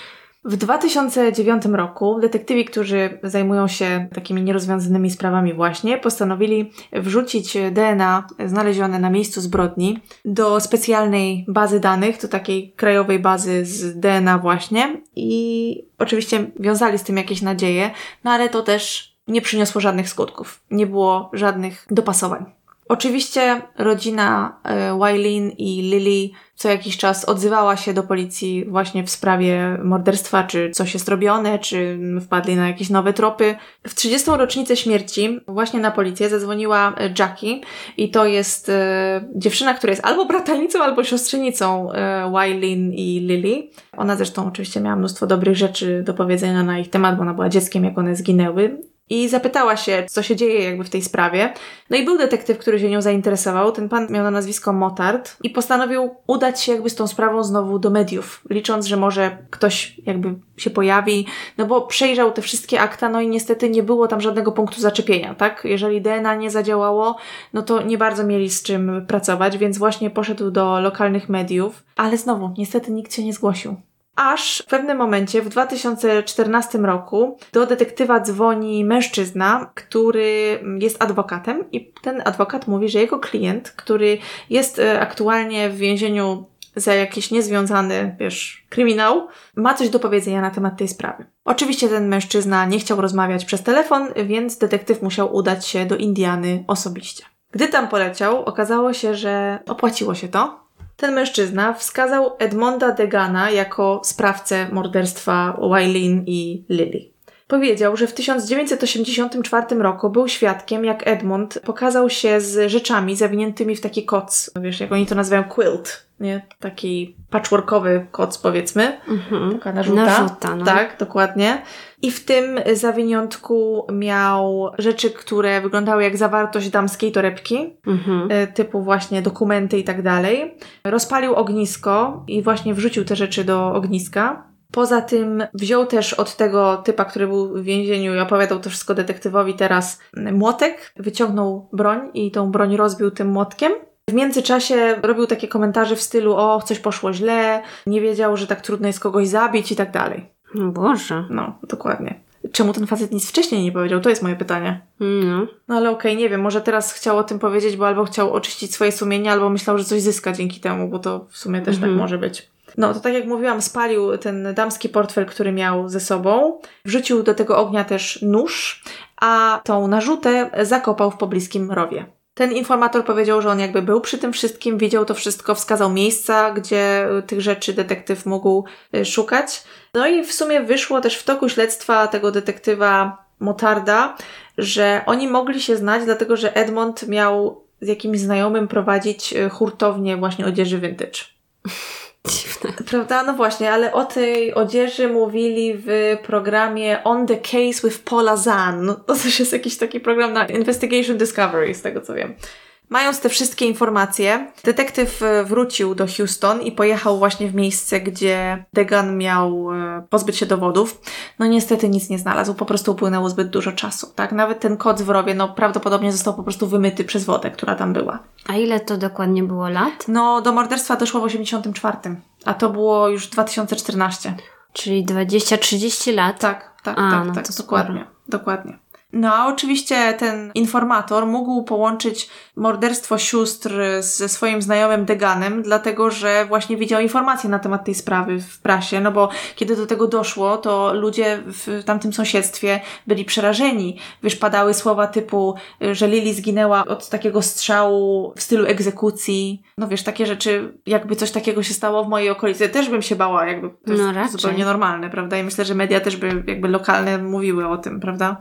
W 2009 roku detektywi, którzy zajmują się takimi nierozwiązanymi sprawami właśnie, postanowili wrzucić DNA znalezione na miejscu zbrodni do specjalnej bazy danych, do takiej krajowej bazy z DNA właśnie i oczywiście wiązali z tym jakieś nadzieje, no ale to też nie przyniosło żadnych skutków. Nie było żadnych dopasowań. Oczywiście rodzina e, Wailin i Lily co jakiś czas odzywała się do policji właśnie w sprawie morderstwa, czy coś jest robione, czy wpadli na jakieś nowe tropy. W 30. rocznicę śmierci właśnie na policję zadzwoniła Jackie i to jest e, dziewczyna, która jest albo bratanicą, albo siostrzenicą e, Wailin i Lily. Ona zresztą oczywiście miała mnóstwo dobrych rzeczy do powiedzenia na ich temat, bo ona była dzieckiem, jak one zginęły i zapytała się, co się dzieje jakby w tej sprawie. No i był detektyw, który się nią zainteresował. Ten pan miał na nazwisko Motard i postanowił udać się jakby z tą sprawą znowu do mediów, licząc, że może ktoś jakby się pojawi, no bo przejrzał te wszystkie akta, no i niestety nie było tam żadnego punktu zaczepienia, tak? Jeżeli DNA nie zadziałało, no to nie bardzo mieli z czym pracować, więc właśnie poszedł do lokalnych mediów, ale znowu, niestety nikt się nie zgłosił. Aż w pewnym momencie, w 2014 roku, do detektywa dzwoni mężczyzna, który jest adwokatem, i ten adwokat mówi, że jego klient, który jest e, aktualnie w więzieniu za jakiś niezwiązany, wiesz, kryminał, ma coś do powiedzenia na temat tej sprawy. Oczywiście ten mężczyzna nie chciał rozmawiać przez telefon, więc detektyw musiał udać się do Indiany osobiście. Gdy tam poleciał, okazało się, że opłaciło się to, ten mężczyzna wskazał Edmonda Degana jako sprawcę morderstwa Wailin i Lily. Powiedział, że w 1984 roku był świadkiem, jak Edmond pokazał się z rzeczami zawiniętymi w taki koc, wiesz, jak oni to nazywają quilt, nie? Taki patchworkowy koc, powiedzmy. Mhm. Taka narzuta. narzuta no. Tak, dokładnie. I w tym zawiniątku miał rzeczy, które wyglądały jak zawartość damskiej torebki, mhm. E, typu właśnie dokumenty i tak dalej. Rozpalił ognisko i właśnie wrzucił te rzeczy do ogniska. Poza tym wziął też od tego typa, który był w więzieniu i opowiadał to wszystko detektywowi teraz młotek, wyciągnął broń i tą broń rozbił tym młotkiem. W międzyczasie robił takie komentarze w stylu o, coś poszło źle, nie wiedział, że tak trudno jest kogoś zabić i tak dalej. Boże. No, dokładnie. Czemu ten facet nic wcześniej nie powiedział? To jest moje pytanie. No. No ale okej, okay, nie wiem, może teraz chciał o tym powiedzieć, bo albo chciał oczyścić swoje sumienie, albo myślał, że coś zyska dzięki temu, bo to w sumie też tak mhm. tak może być. No to tak jak mówiłam, spalił ten damski portfel, który miał ze sobą, wrzucił do tego ognia też nóż, a tą narzutę zakopał w pobliskim rowie. Ten informator powiedział, że on jakby był przy tym wszystkim, widział to wszystko, wskazał miejsca, gdzie tych rzeczy detektyw mógł y, szukać. No i w sumie wyszło też w toku śledztwa tego detektywa Motarda, że oni mogli się znać, dlatego że Edmond miał z jakimś znajomym prowadzić y, hurtownię właśnie odzieży vintage. Dziwne. Prawda? No właśnie, ale o tej odzieży mówili w programie On the Case with Paula Zahn. No, to też jest jakiś taki program na Investigation Discovery, z tego co wiem. Mając te wszystkie informacje, detektyw e, wrócił do Houston i pojechał właśnie w miejsce, gdzie Degan miał e, pozbyć się dowodów. No niestety nic nie znalazł, po prostu upłynęło zbyt dużo czasu, tak? Nawet ten kod w rowie, no prawdopodobnie został po prostu wymyty przez wodę, która tam była. A ile to dokładnie było lat? No do morderstwa doszło w 84, a to było już 2014. Czyli 20-30 lat? Tak, tak, a, tak, no tak, dokładnie, dokładnie. No a oczywiście ten informator mógł połączyć morderstwo sióstr ze swoim znajomym Deganem, dlatego że właśnie widział informacje na temat tej sprawy w prasie, no bo kiedy do tego doszło, to ludzie w tamtym sąsiedztwie byli przerażeni. Wiesz, padały słowa typu, że Lili zginęła od takiego strzału w stylu egzekucji. No wiesz, takie rzeczy, jakby coś takiego się stało w mojej okolicy, też bym się bała, jakby to jest no zupełnie normalne, prawda? I myślę, że media też by jakby lokalne mówiły o tym, prawda?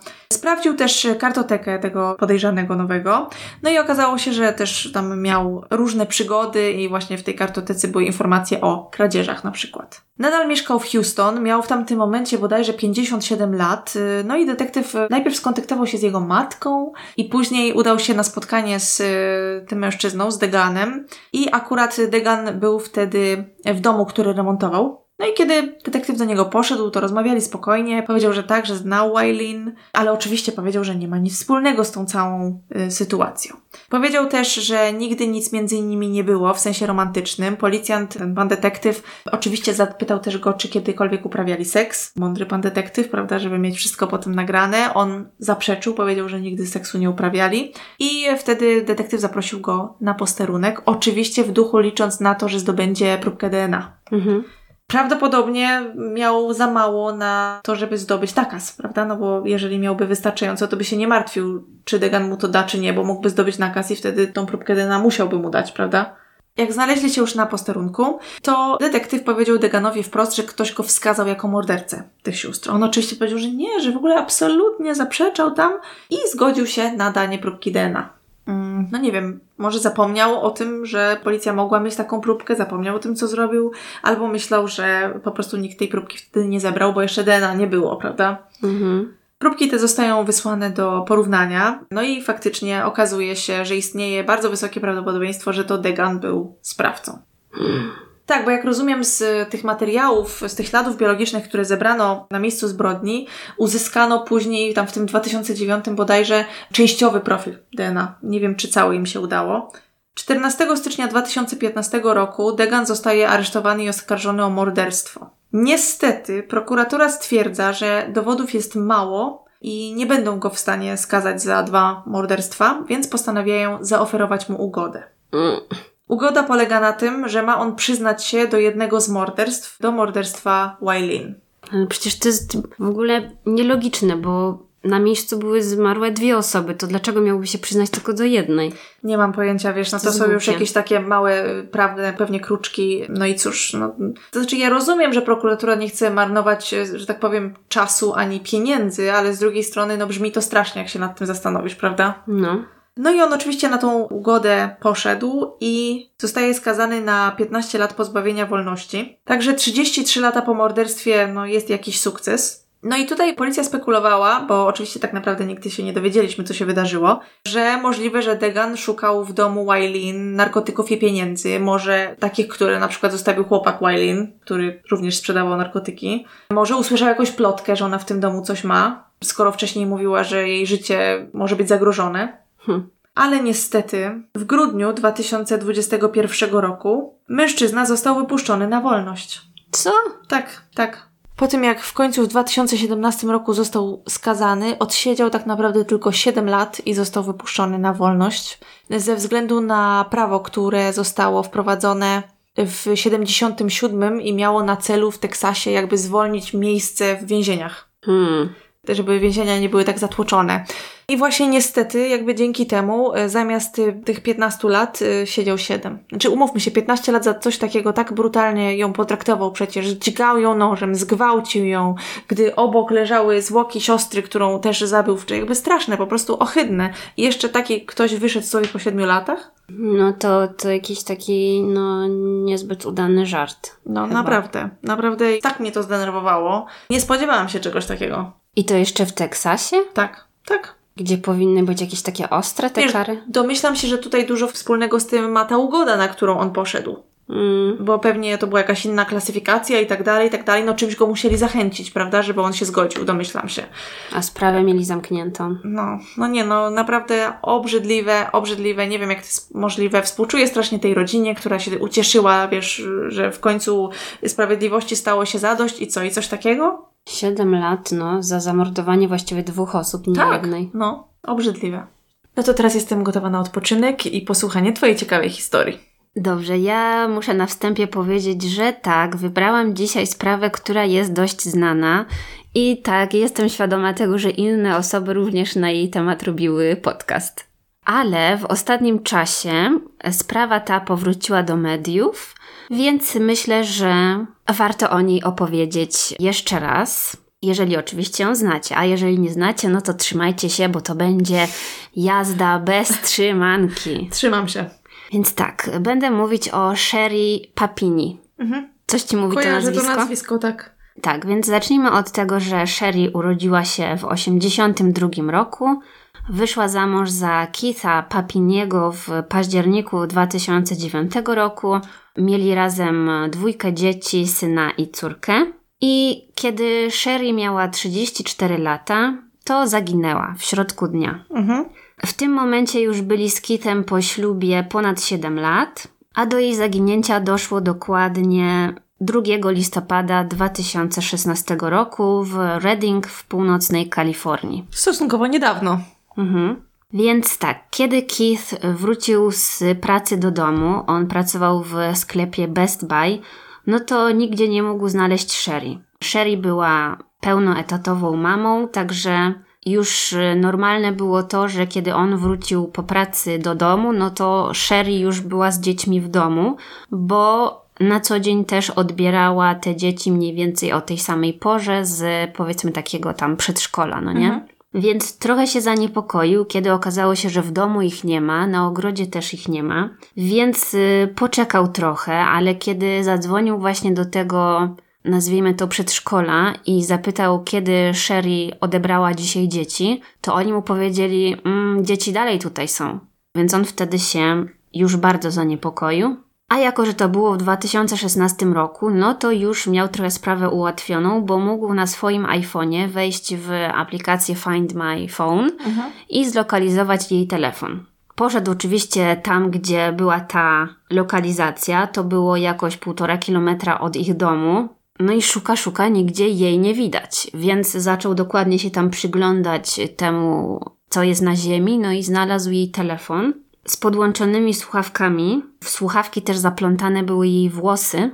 Sprawdził też kartotekę tego podejrzanego nowego, no i okazało się, że też tam miał różne przygody i właśnie w tej kartotece były informacje o kradzieżach na przykład. Nadal mieszkał w Houston, miał w tamtym momencie bodajże 57 lat, no i detektyw najpierw skontaktował się z jego matką i później udał się na spotkanie z y, tym mężczyzną, z Deganem. I akurat Degan był wtedy w domu, który remontował no i kiedy detektyw do niego poszedł, to rozmawiali spokojnie. Powiedział, że tak, że znał Wailin, ale oczywiście powiedział, że nie ma nic wspólnego z tą całą y, sytuacją. Powiedział też, że nigdy nic między nimi nie było w sensie romantycznym. Policjant, ten pan detektyw, oczywiście zapytał też go, czy kiedykolwiek uprawiali seks. Mądry pan detektyw, prawda, żeby mieć wszystko potem nagrane. On zaprzeczył, powiedział, że nigdy seksu nie uprawiali. I wtedy detektyw zaprosił go na posterunek. Oczywiście w duchu licząc na to, że zdobędzie próbkę DNA. Mhm. Prawdopodobnie miał za mało na to, żeby zdobyć nakaz, prawda? No bo jeżeli miałby wystarczająco, to by się nie martwił, czy Degan mu to da, czy nie, bo mógłby zdobyć nakaz i wtedy tą próbkę DNA musiałby mu dać, prawda? Jak znaleźli się już na posterunku, to detektyw powiedział Deganowi wprost, że ktoś go wskazał jako mordercę tych sióstr. On oczywiście powiedział, że nie, że w ogóle absolutnie zaprzeczał tam i zgodził się na danie próbki DNA. Mm, no nie wiem, może zapomniał o tym, że policja mogła mieć taką próbkę, zapomniał o tym, co zrobił, albo myślał, że po prostu nikt tej próbki wtedy nie zebrał, bo jeszcze DNA nie było, prawda? Mhm. Próbki te zostają wysłane do porównania, no i faktycznie okazuje się, że istnieje bardzo wysokie prawdopodobieństwo, że to Degan był sprawcą. Tak, bo jak rozumiem z tych materiałów, z tych śladów biologicznych, które zebrano na miejscu zbrodni, uzyskano później, tam w tym 2009 bodajże, częściowy profil DNA. Nie wiem, czy cały im się udało. 14 stycznia 2015 roku Degan zostaje aresztowany i oskarżony o morderstwo. Niestety, prokuratura stwierdza, że dowodów jest mało i nie będą go w stanie skazać za dwa morderstwa, więc postanawiają zaoferować mu ugodę. Mm. Ugoda polega na tym, że ma on przyznać się do jednego z morderstw, do morderstwa Wailin. Ale przecież to jest w ogóle nielogiczne, bo na miejscu były zmarłe dwie osoby, to dlaczego miałby się przyznać tylko do jednej? Nie mam pojęcia, wiesz, no to, To są już jakieś takie małe, prawne pewnie kruczki. No i cóż, no, to znaczy ja rozumiem, że prokuratura nie chce marnować, że tak powiem, czasu ani pieniędzy, ale z drugiej strony, no brzmi to strasznie, jak się nad tym zastanowisz, prawda? No. No i on oczywiście na tą ugodę poszedł i zostaje skazany na 15 lat pozbawienia wolności. Także 33 lata po morderstwie, no jest jakiś sukces. No i tutaj policja spekulowała, bo oczywiście tak naprawdę nigdy się nie dowiedzieliśmy, co się wydarzyło, że możliwe, że Degan szukał w domu Wailin narkotyków i pieniędzy, może takich, które na przykład zostawił chłopak Wailin, który również sprzedawał narkotyki. Może usłyszał jakąś plotkę, że ona w tym domu coś ma, skoro wcześniej mówiła, że jej życie może być zagrożone. Hm. Ale niestety w grudniu 2021 roku mężczyzna został wypuszczony na wolność. Co? Tak, tak. Po tym jak w końcu w 2017 roku został skazany, odsiedział tak naprawdę tylko 7 lat i został wypuszczony na wolność ze względu na prawo, które zostało wprowadzone w 77 i miało na celu w Teksasie jakby zwolnić miejsce w więzieniach Hmm. Żeby więzienia nie były tak zatłoczone. I właśnie niestety, jakby dzięki temu, e, zamiast y, tych 15 lat y, siedział 7. Znaczy, umówmy się, 15 lat za coś takiego tak brutalnie ją potraktował przecież. Dźgał ją nożem, zgwałcił ją, gdy obok leżały zwłoki siostry, którą też zabił. Czy jakby straszne, po prostu ohydne. I jeszcze taki ktoś wyszedł sobie po 7 latach? No to, to jakiś taki, no, niezbyt udany żart. No Chyba. naprawdę, naprawdę tak mnie to zdenerwowało. Nie spodziewałam się czegoś takiego. I to jeszcze w Teksasie? Tak, tak. Gdzie powinny być jakieś takie ostre te Wiesz, kary? Domyślam się, że tutaj dużo wspólnego z tym ma ta ugoda, na którą on poszedł. Mm. Bo pewnie to była jakaś inna klasyfikacja i tak dalej, i tak dalej. No czymś go musieli zachęcić, prawda, żeby on się zgodził, domyślam się. A sprawę mieli zamkniętą. No, no nie, no naprawdę obrzydliwe, obrzydliwe. Nie wiem, jak to jest możliwe. Współczuję strasznie tej rodzinie, która się ucieszyła, wiesz, że w końcu sprawiedliwości stało się zadość i co, i coś takiego? Siedem lat, no, za zamordowanie właściwie dwóch osób, nie jednej. no, obrzydliwe. No to teraz jestem gotowa na odpoczynek i posłuchanie Twojej ciekawej historii. Dobrze, ja muszę na wstępie powiedzieć, że tak, wybrałam dzisiaj sprawę, która jest dość znana i tak, jestem świadoma tego, że inne osoby również na jej temat robiły podcast. Ale w ostatnim czasie sprawa ta powróciła do mediów, więc myślę, że warto o niej opowiedzieć jeszcze raz. Jeżeli oczywiście ją znacie, a jeżeli nie znacie, no to trzymajcie się, bo to będzie jazda bez trzymanki. Trzymam się. Więc tak, będę mówić o Sherry Papini. Mhm. Coś ci mówi to Kojarzę nazwisko? to nazwisko, tak. Tak, więc zacznijmy od tego, że Sherry urodziła się w 82 roku. Wyszła za mąż za Keitha Papiniego w październiku 2009 roku. Mieli razem dwójkę dzieci, syna i córkę. I kiedy Sherry miała 34 lata, to zaginęła w środku dnia. Mhm. W tym momencie już byli z Kithem po ślubie ponad 7 lat, a do jej zaginięcia doszło dokładnie 2 listopada 2016 roku w Redding w północnej Kalifornii. Stosunkowo niedawno. Mhm. Więc tak, kiedy Keith wrócił z pracy do domu, on pracował w sklepie Best Buy, no to nigdzie nie mógł znaleźć Sherry. Sherry była pełnoetatową mamą, także już normalne było to, że kiedy on wrócił po pracy do domu, no to Sherry już była z dziećmi w domu, bo na co dzień też odbierała te dzieci mniej więcej o tej samej porze z powiedzmy takiego tam przedszkola, no nie? Mhm. Więc trochę się zaniepokoił, kiedy okazało się, że w domu ich nie ma, na ogrodzie też ich nie ma, więc y, poczekał trochę, ale kiedy zadzwonił właśnie do tego, nazwijmy to przedszkola i zapytał, kiedy Sherry odebrała dzisiaj dzieci, to oni mu powiedzieli, mm, dzieci dalej tutaj są. Więc on wtedy się już bardzo zaniepokoił. A jako, że to było w 2016 roku, no to już miał trochę sprawę ułatwioną, bo mógł na swoim iPhone'ie wejść w aplikację Find My Phone mhm. i zlokalizować jej telefon. Poszedł oczywiście tam, gdzie była ta lokalizacja, to było jakoś półtora kilometra od ich domu. No i szuka, szuka, nigdzie jej nie widać, więc zaczął dokładnie się tam przyglądać temu, co jest na ziemi, no i znalazł jej telefon z podłączonymi słuchawkami. W słuchawki też zaplątane były jej włosy.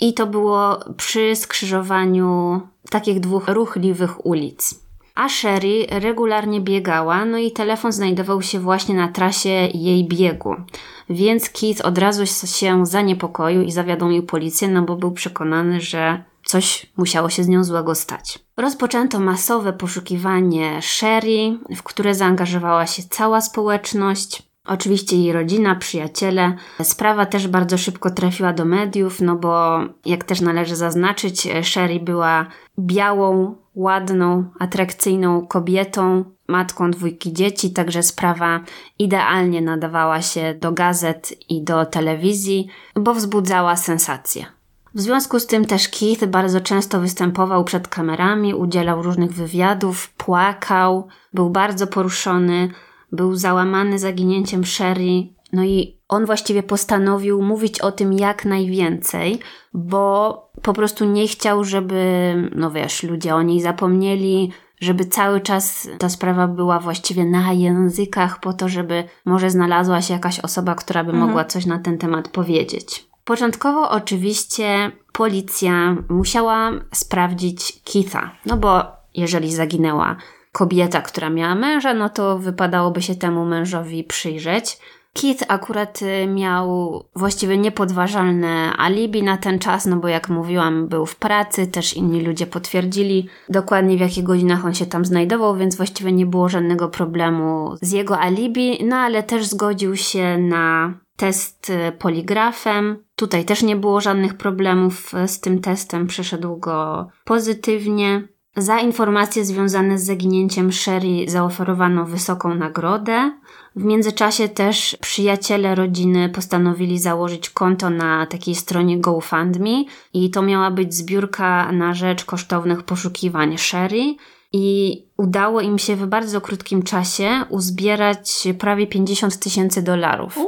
I to było przy skrzyżowaniu takich dwóch ruchliwych ulic. A Sherry regularnie biegała, no i telefon znajdował się właśnie na trasie jej biegu. Więc Keith od razu się zaniepokoił i zawiadomił policję, no bo był przekonany, że coś musiało się z nią złego stać. Rozpoczęto masowe poszukiwanie Sherry, w które zaangażowała się cała społeczność. Oczywiście jej rodzina, przyjaciele. Sprawa też bardzo szybko trafiła do mediów, no bo jak też należy zaznaczyć, Sherry była białą, ładną, atrakcyjną kobietą, matką dwójki dzieci, także sprawa idealnie nadawała się do gazet i do telewizji, bo wzbudzała sensację. W związku z tym też Keith bardzo często występował przed kamerami, udzielał różnych wywiadów, płakał, był bardzo poruszony, był załamany zaginięciem Sherry. No i on właściwie postanowił mówić o tym jak najwięcej, bo po prostu nie chciał, żeby, no wiesz, ludzie o niej zapomnieli, żeby cały czas ta sprawa była właściwie na językach, po to, żeby może znalazła się jakaś osoba, która by mhm. mogła coś na ten temat powiedzieć. Początkowo oczywiście policja musiała sprawdzić Keitha, no bo jeżeli zaginęła kobieta, która miała męża, no to wypadałoby się temu mężowi przyjrzeć. Keith akurat y, miał właściwie niepodważalne alibi na ten czas, no bo jak mówiłam, był w pracy, też inni ludzie potwierdzili dokładnie w jakich godzinach on się tam znajdował, więc właściwie nie było żadnego problemu z jego alibi, no ale też zgodził się na test y, poligrafem. Tutaj też nie było żadnych problemów y, z tym testem, przeszedł go pozytywnie. Za informacje związane z zaginięciem Sherry zaoferowano wysoką nagrodę. W międzyczasie też przyjaciele rodziny postanowili założyć konto na takiej stronie GoFundMe i to miała być zbiórka na rzecz kosztownych poszukiwań Sherry. I udało im się w bardzo krótkim czasie uzbierać prawie 50 tysięcy dolarów.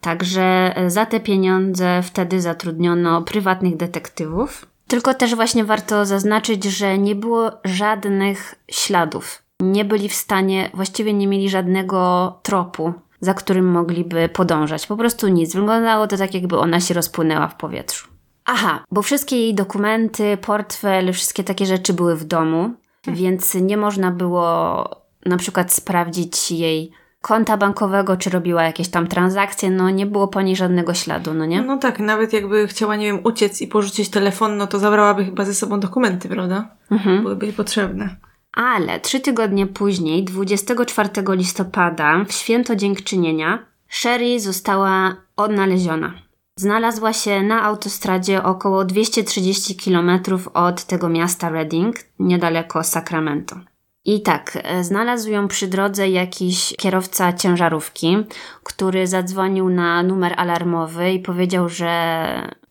Także e, za te pieniądze wtedy zatrudniono prywatnych detektywów. Tylko też właśnie warto zaznaczyć, że nie było żadnych śladów. Nie byli w stanie, właściwie nie mieli żadnego tropu, za którym mogliby podążać. Po prostu nic. Wyglądało to tak, jakby ona się rozpłynęła w powietrzu. Aha, bo wszystkie jej dokumenty, portfel, wszystkie takie rzeczy były w domu, więc nie można było na przykład sprawdzić jej konta bankowego, czy robiła jakieś tam transakcje, no nie było po niej żadnego śladu, no nie? No tak, nawet jakby chciała, nie wiem, uciec i porzucić telefon, no to zabrałaby chyba ze sobą dokumenty, prawda? Mhm. Byłyby jej potrzebne. Ale trzy tygodnie później, 24 listopada, w święto dziękczynienia, Sherry została odnaleziona. Znalazła się na autostradzie około 230 km od tego miasta Reading, niedaleko Sacramento. I tak, e, znalazł ją przy drodze jakiś kierowca ciężarówki, który zadzwonił na numer alarmowy i powiedział, że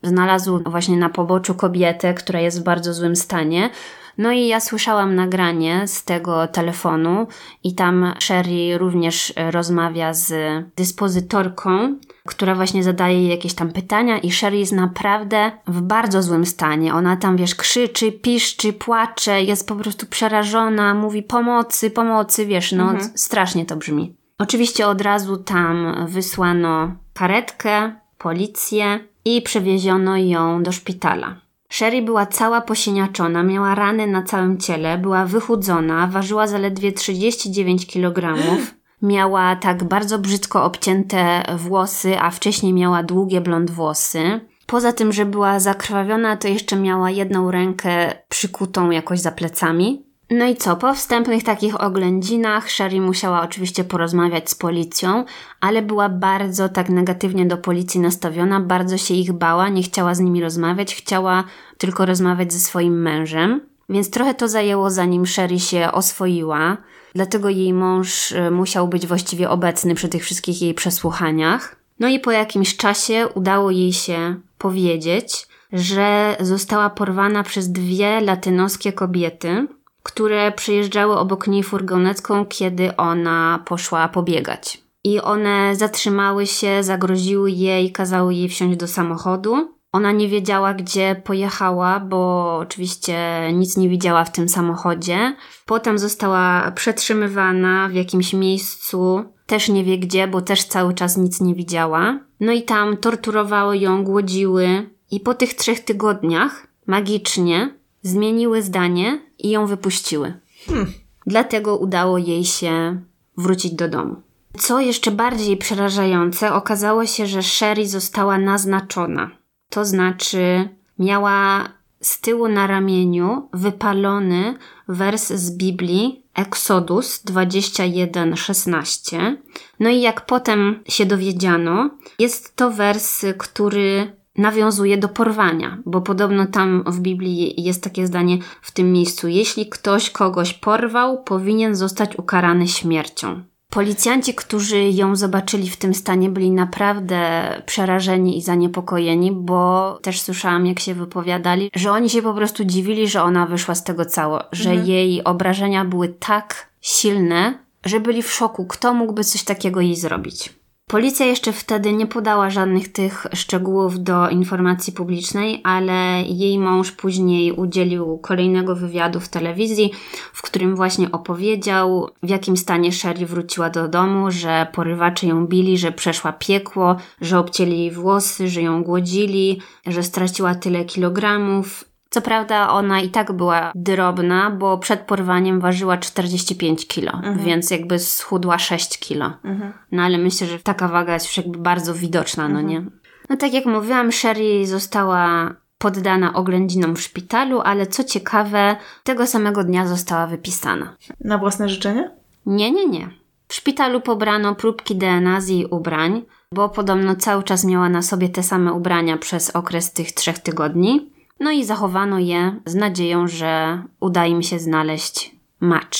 znalazł właśnie na poboczu kobietę, która jest w bardzo złym stanie. No i ja słyszałam nagranie z tego telefonu i tam Sherry również rozmawia z dyspozytorką, która właśnie zadaje jej jakieś tam pytania i Sherry jest naprawdę w bardzo złym stanie. Ona tam, wiesz, krzyczy, piszczy, płacze, jest po prostu przerażona, mówi pomocy, pomocy, wiesz, no mhm. strasznie to brzmi. Oczywiście od razu tam wysłano karetkę, policję i przewieziono ją do szpitala. Sherry była cała posiniaczona, miała rany na całym ciele, była wychudzona, ważyła zaledwie 39 kg. Miała tak bardzo brzydko obcięte włosy, a wcześniej miała długie blond włosy. Poza tym, że była zakrwawiona, to jeszcze miała jedną rękę przykutą jakoś za plecami. No i co? Po wstępnych takich oględzinach Sherry musiała oczywiście porozmawiać z policją, ale była bardzo tak negatywnie do policji nastawiona, bardzo się ich bała, nie chciała z nimi rozmawiać, chciała tylko rozmawiać ze swoim mężem. Więc trochę to zajęło, zanim Sherry się oswoiła. Dlatego jej mąż e, musiał być właściwie obecny przy tych wszystkich jej przesłuchaniach. No i po jakimś czasie udało jej się powiedzieć, że została porwana przez dwie latynoskie kobiety, które przyjeżdżały obok niej furgonetką, kiedy ona poszła pobiegać. I one zatrzymały się, zagroziły jej, kazały jej wsiąść do samochodu. Ona nie wiedziała, gdzie pojechała, bo oczywiście nic nie widziała w tym samochodzie. Potem została przetrzymywana w jakimś miejscu, też nie wie gdzie, bo też cały czas nic nie widziała. No i tam torturowały ją, głodziły. I po tych trzech tygodniach magicznie zmieniły zdanie i ją wypuściły. Hmm. Dlatego udało jej się wrócić do domu. Co jeszcze bardziej przerażające, okazało się, że Sherry została naznaczona. To znaczy, miała z tyłu na ramieniu wypalony wers z Biblii Exodus 21:16. No i jak potem się dowiedziano, jest to wers, który nawiązuje do porwania, bo podobno tam w Biblii jest takie zdanie w tym miejscu: jeśli ktoś kogoś porwał, powinien zostać ukarany śmiercią. Policjanci, którzy ją zobaczyli w tym stanie, byli naprawdę przerażeni i zaniepokojeni, bo też słyszałam, jak się wypowiadali, że oni się po prostu dziwili, że ona wyszła z tego cało, że mhm. jej obrażenia były tak silne, że byli w szoku, kto mógłby coś takiego jej zrobić. Policja jeszcze wtedy nie podała żadnych tych szczegółów do informacji publicznej, ale jej mąż później udzielił kolejnego wywiadu w telewizji, w którym właśnie opowiedział, w jakim stanie Sherry wróciła do domu, że porywacze ją bili, że przeszła piekło, że obcięli jej włosy, że ją głodzili, że straciła tyle kilogramów, co prawda ona i tak była drobna, bo przed porwaniem ważyła 45 kilo, mhm. więc jakby schudła 6 kilo. Mhm. No ale myślę, że taka waga jest już jakby bardzo widoczna, no mhm. nie? No tak jak mówiłam, Sherry została poddana oględzinom w szpitalu, ale co ciekawe, tego samego dnia została wypisana. Na własne życzenie? Nie, nie, nie. W szpitalu pobrano próbki DNA z jej ubrań, bo podobno cały czas miała na sobie te same ubrania przez okres tych trzech tygodni. No i zachowano je z nadzieją, że uda im się znaleźć match.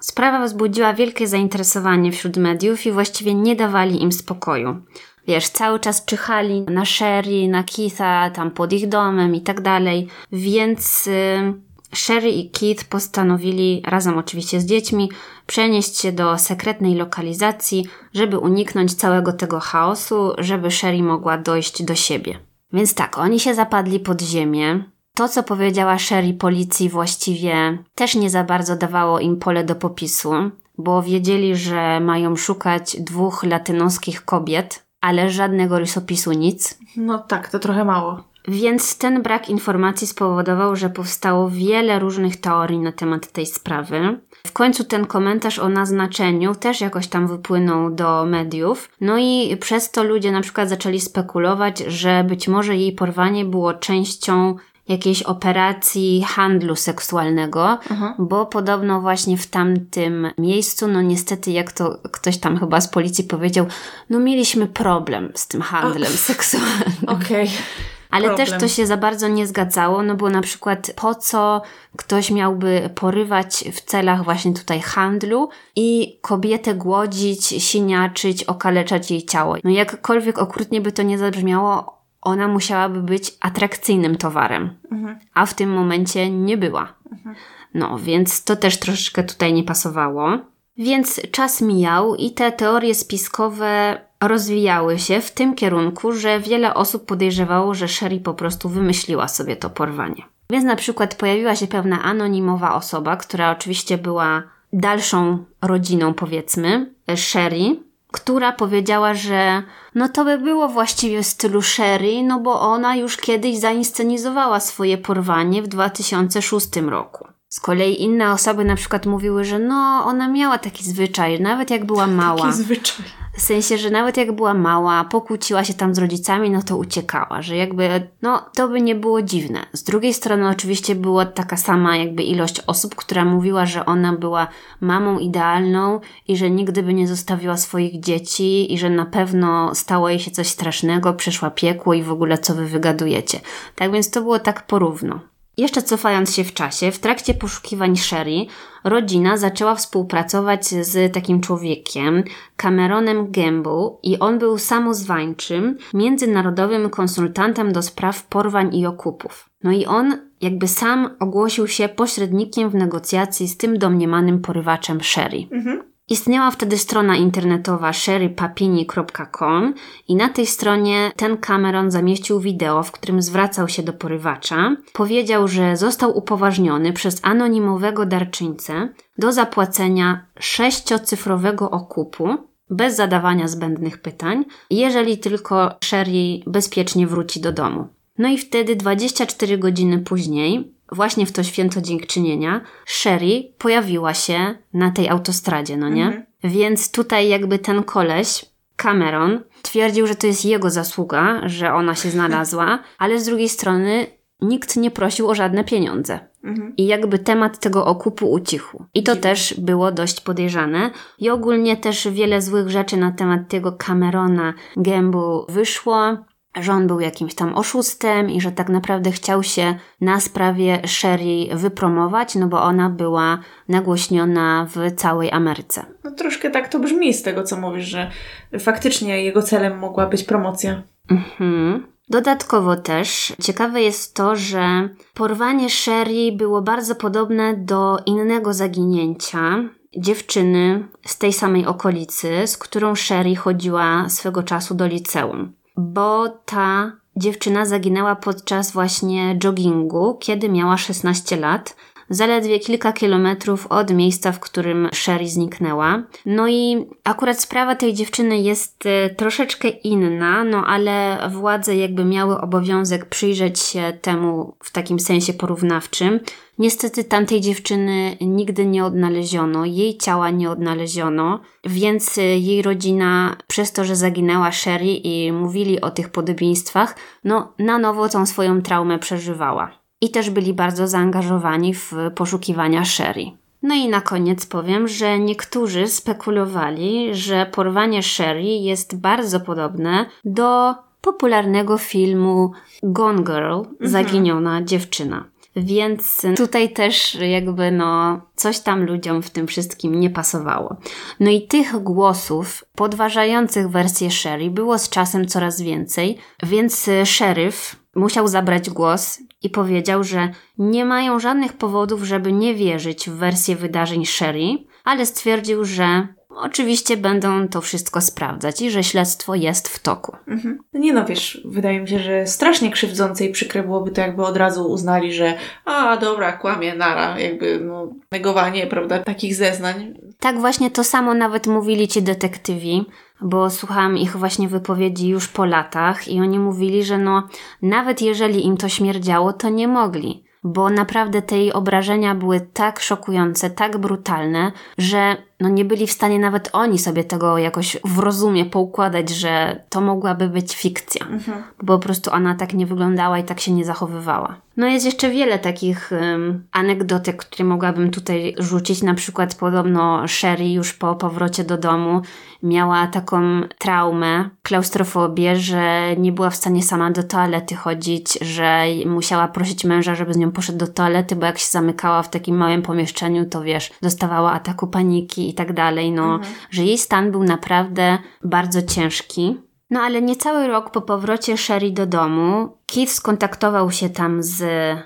Sprawa wzbudziła wielkie zainteresowanie wśród mediów i właściwie nie dawali im spokoju. Wiesz, cały czas czyhali na Sherry, na Keitha, tam pod ich domem i tak dalej, więc y, Sherry i Keith postanowili, razem oczywiście z dziećmi, przenieść się do sekretnej lokalizacji, żeby uniknąć całego tego chaosu, żeby Sherry mogła dojść do siebie. Więc tak, oni się zapadli pod ziemię. To, co powiedziała Sherry policji, właściwie też nie za bardzo dawało im pole do popisu, bo wiedzieli, że mają szukać dwóch latynoskich kobiet, ale żadnego rysopisu nic. No tak, to trochę mało. Więc ten brak informacji spowodował, że powstało wiele różnych teorii na temat tej sprawy. W końcu ten komentarz o naznaczeniu też jakoś tam wypłynął do mediów. No i przez to ludzie na przykład zaczęli spekulować, że być może jej porwanie było częścią jakiejś operacji handlu seksualnego, mhm. bo podobno właśnie w tamtym miejscu, no niestety, jak to ktoś tam chyba z policji powiedział, no mieliśmy problem z tym handlem o. seksualnym. Okej. Okay. Ale Problem. też to się za bardzo nie zgadzało, no bo na przykład po co ktoś miałby porywać w celach właśnie tutaj handlu i kobietę głodzić, siniaczyć, okaleczać jej ciało. No jakkolwiek okrutnie by to nie zabrzmiało, ona musiałaby być atrakcyjnym towarem, mhm. a w tym momencie nie była. Mhm. No, więc to też troszeczkę tutaj nie pasowało. Więc czas mijał i te teorie spiskowe rozwijały się w tym kierunku, że wiele osób podejrzewało, że Sherry po prostu wymyśliła sobie to porwanie. Więc na przykład pojawiła się pewna anonimowa osoba, która oczywiście była dalszą rodziną, powiedzmy, Sherry, która powiedziała, że no to by było właściwie w stylu Sherry, no bo ona już kiedyś zainscenizowała swoje porwanie w 2006 roku. Z kolei inne osoby na przykład mówiły, że no ona miała taki zwyczaj, nawet jak była mała. Taki zwyczaj. W sensie, że nawet jak była mała, pokłóciła się tam z rodzicami, no to uciekała, że jakby, no to by nie było dziwne. Z drugiej strony oczywiście była taka sama jakby ilość osób, która mówiła, że ona była mamą idealną i że nigdy by nie zostawiła swoich dzieci i że na pewno stało jej się coś strasznego, przeszła piekło i w ogóle co wy wygadujecie. Tak więc to było tak porówno. Jeszcze cofając się w czasie, w trakcie poszukiwań Sherry, rodzina zaczęła współpracować z takim człowiekiem, Cameronem Gamble, i on był samozwańczym, międzynarodowym konsultantem do spraw porwań i okupów. No i on jakby sam ogłosił się pośrednikiem w negocjacji z tym domniemanym porywaczem Sherry. Mhm. Istniała wtedy strona internetowa sherrypapini.com i na tej stronie ten Cameron zamieścił wideo, w którym zwracał się do porywacza. Powiedział, że został upoważniony przez anonimowego darczyńcę do zapłacenia sześciocyfrowego okupu bez zadawania zbędnych pytań, jeżeli tylko Sherry bezpiecznie wróci do domu. No i wtedy 24 godziny później właśnie w to święto dziękczynienia, Sherry pojawiła się na tej autostradzie, no nie? Mhm. Więc tutaj jakby ten koleś, Cameron, twierdził, że to jest jego zasługa, że ona się znalazła, ale z drugiej strony nikt nie prosił o żadne pieniądze. Mhm. I jakby temat tego okupu ucichł. I to też było dość podejrzane. I ogólnie też wiele złych rzeczy na temat tego Camerona Gambu wyszło że on był jakimś tam oszustem i że tak naprawdę chciał się na sprawie Sherry wypromować, no bo ona była nagłośniona w całej Ameryce. No troszkę tak to brzmi z tego, co mówisz, że faktycznie jego celem mogła być promocja. Mhm. Dodatkowo też ciekawe jest to, że porwanie Sherry było bardzo podobne do innego zaginięcia dziewczyny z tej samej okolicy, z którą Sherry chodziła swego czasu do liceum bo ta dziewczyna zaginęła podczas właśnie joggingu, kiedy miała 16 lat, zaledwie kilka kilometrów od miejsca, w którym Sherry zniknęła. No i akurat sprawa tej dziewczyny jest e, troszeczkę inna, no ale władze jakby miały obowiązek przyjrzeć się temu w takim sensie porównawczym. Niestety tamtej dziewczyny nigdy nie odnaleziono, jej ciała nie odnaleziono, więc e, jej rodzina, przez to, że zaginęła Sherry i mówili o tych podobieństwach, no na nowo tą swoją traumę przeżywała i też byli bardzo zaangażowani w poszukiwania Sherry. No i na koniec powiem, że niektórzy spekulowali, że porwanie Sherry jest bardzo podobne do popularnego filmu Gone Girl, mhm. Zaginiona dziewczyna. Więc tutaj też jakby no coś tam ludziom w tym wszystkim nie pasowało. No i tych głosów podważających wersję Sherry było z czasem coraz więcej, więc szeryf musiał zabrać głos i powiedział, że nie mają żadnych powodów, żeby nie wierzyć w wersję wydarzeń Sherry, ale stwierdził, że oczywiście będą to wszystko sprawdzać i że śledztwo jest w toku. Mhm. No nie no, wiesz, wydaje mi się, że strasznie krzywdzące i przykre byłoby to, jakby od razu uznali, że a dobra, kłamie, nara, jakby no, negowanie, prawda, takich zeznań. Tak właśnie to samo nawet mówili ci detektywi, bo słuchałam ich właśnie wypowiedzi już po latach i oni mówili, że no nawet jeżeli im to śmierdziało, to nie mogli, bo naprawdę te jej obrażenia były tak szokujące, tak brutalne, że no nie byli w stanie nawet oni sobie tego jakoś w rozumie poukładać, że to mogłaby być fikcja. Mhm. Bo po prostu ona tak nie wyglądała i tak się nie zachowywała. No jest jeszcze wiele takich um, anegdotek, które mogłabym tutaj rzucić. Na przykład podobno Sherry już po powrocie do domu miała taką traumę, klaustrofobię, że nie była w stanie sama do toalety chodzić, że musiała prosić męża, żeby z nią poszedł do toalety, bo jak się zamykała w takim małym pomieszczeniu, to wiesz, dostawała ataku paniki i tak dalej, no, mhm. że jej stan był naprawdę bardzo ciężki. No ale niecały rok po powrocie Sherry do domu, Keith skontaktował się tam z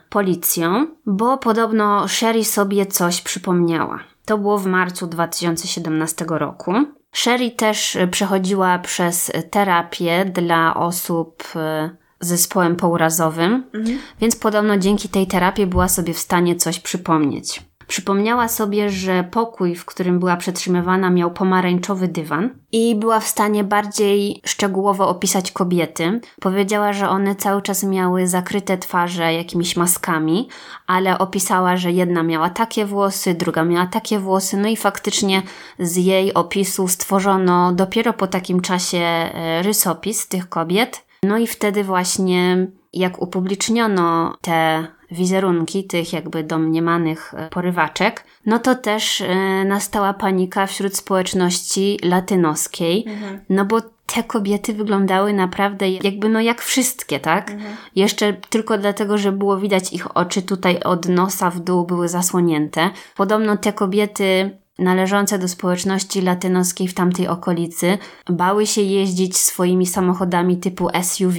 policją, bo podobno Sherry sobie coś przypomniała. To było w marcu 2017 roku. Sherry też przechodziła przez terapię dla osób e, z zespołem pourazowym, mhm. więc podobno dzięki tej terapii była sobie w stanie coś przypomnieć. Przypomniała sobie, że pokój, w którym była przetrzymywana, miał pomarańczowy dywan i była w stanie bardziej szczegółowo opisać kobiety. Powiedziała, że one cały czas miały zakryte twarze jakimiś maskami, ale opisała, że jedna miała takie włosy, druga miała takie włosy, no i faktycznie z jej opisu stworzono dopiero po takim czasie e, rysopis tych kobiet. No i wtedy właśnie, jak upubliczniono te wizerunki tych jakby domniemanych e, porywaczek, no to też e, nastała panika wśród społeczności latynoskiej, mhm. no bo te kobiety wyglądały naprawdę jakby no jak wszystkie, tak? Mhm. Jeszcze tylko dlatego, że było widać ich oczy tutaj od nosa w dół były zasłonięte. Podobno te kobiety należące do społeczności latynoskiej w tamtej okolicy bały się jeździć swoimi samochodami typu SUV,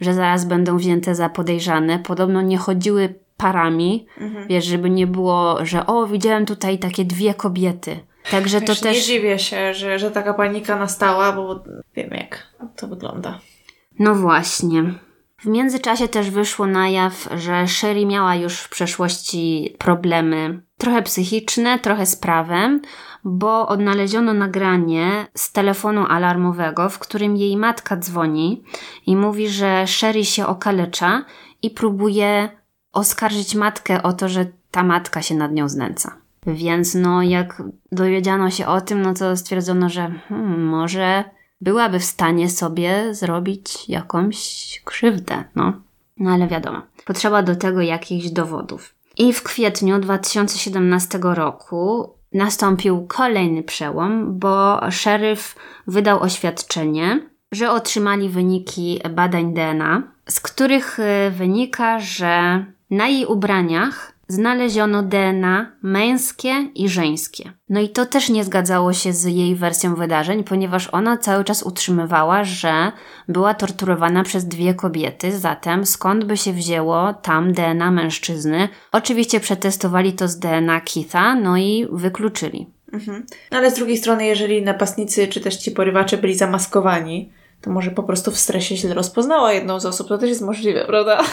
że zaraz będą wzięte za podejrzane. Podobno nie chodziły parami, mhm. wiesz, żeby nie było, że o, widziałem tutaj takie dwie kobiety. Także to też. Nie dziwię się, że, że taka panika nastała, bo wiem, jak to wygląda. No właśnie. W międzyczasie też wyszło na jaw, że Sherry miała już w przeszłości problemy trochę psychiczne, trochę z prawem, bo odnaleziono nagranie z telefonu alarmowego, w którym jej matka dzwoni i mówi, że Sherry się okalecza i próbuje oskarżyć matkę o to, że ta matka się nad nią znęca. Więc no, jak dowiedziano się o tym, no to stwierdzono, że hmm, może byłaby w stanie sobie zrobić jakąś krzywdę, no. No ale wiadomo, potrzeba do tego jakichś dowodów. I w kwietniu 2017 roku nastąpił kolejny przełom, bo szeryf wydał oświadczenie, że otrzymali wyniki badań DNA, z których y, wynika, że na jej ubraniach znaleziono DNA męskie i żeńskie. No i to też nie zgadzało się z jej wersją wydarzeń, ponieważ ona cały czas utrzymywała, że była torturowana przez dwie kobiety, zatem skąd by się wzięło tam DNA mężczyzny? Oczywiście przetestowali to z DNA Keitha, no i wykluczyli. Mhm. No ale z drugiej strony, jeżeli napastnicy czy też ci porywacze byli zamaskowani, to może po prostu w stresie źle rozpoznała jedną z osób. To też jest możliwe, prawda?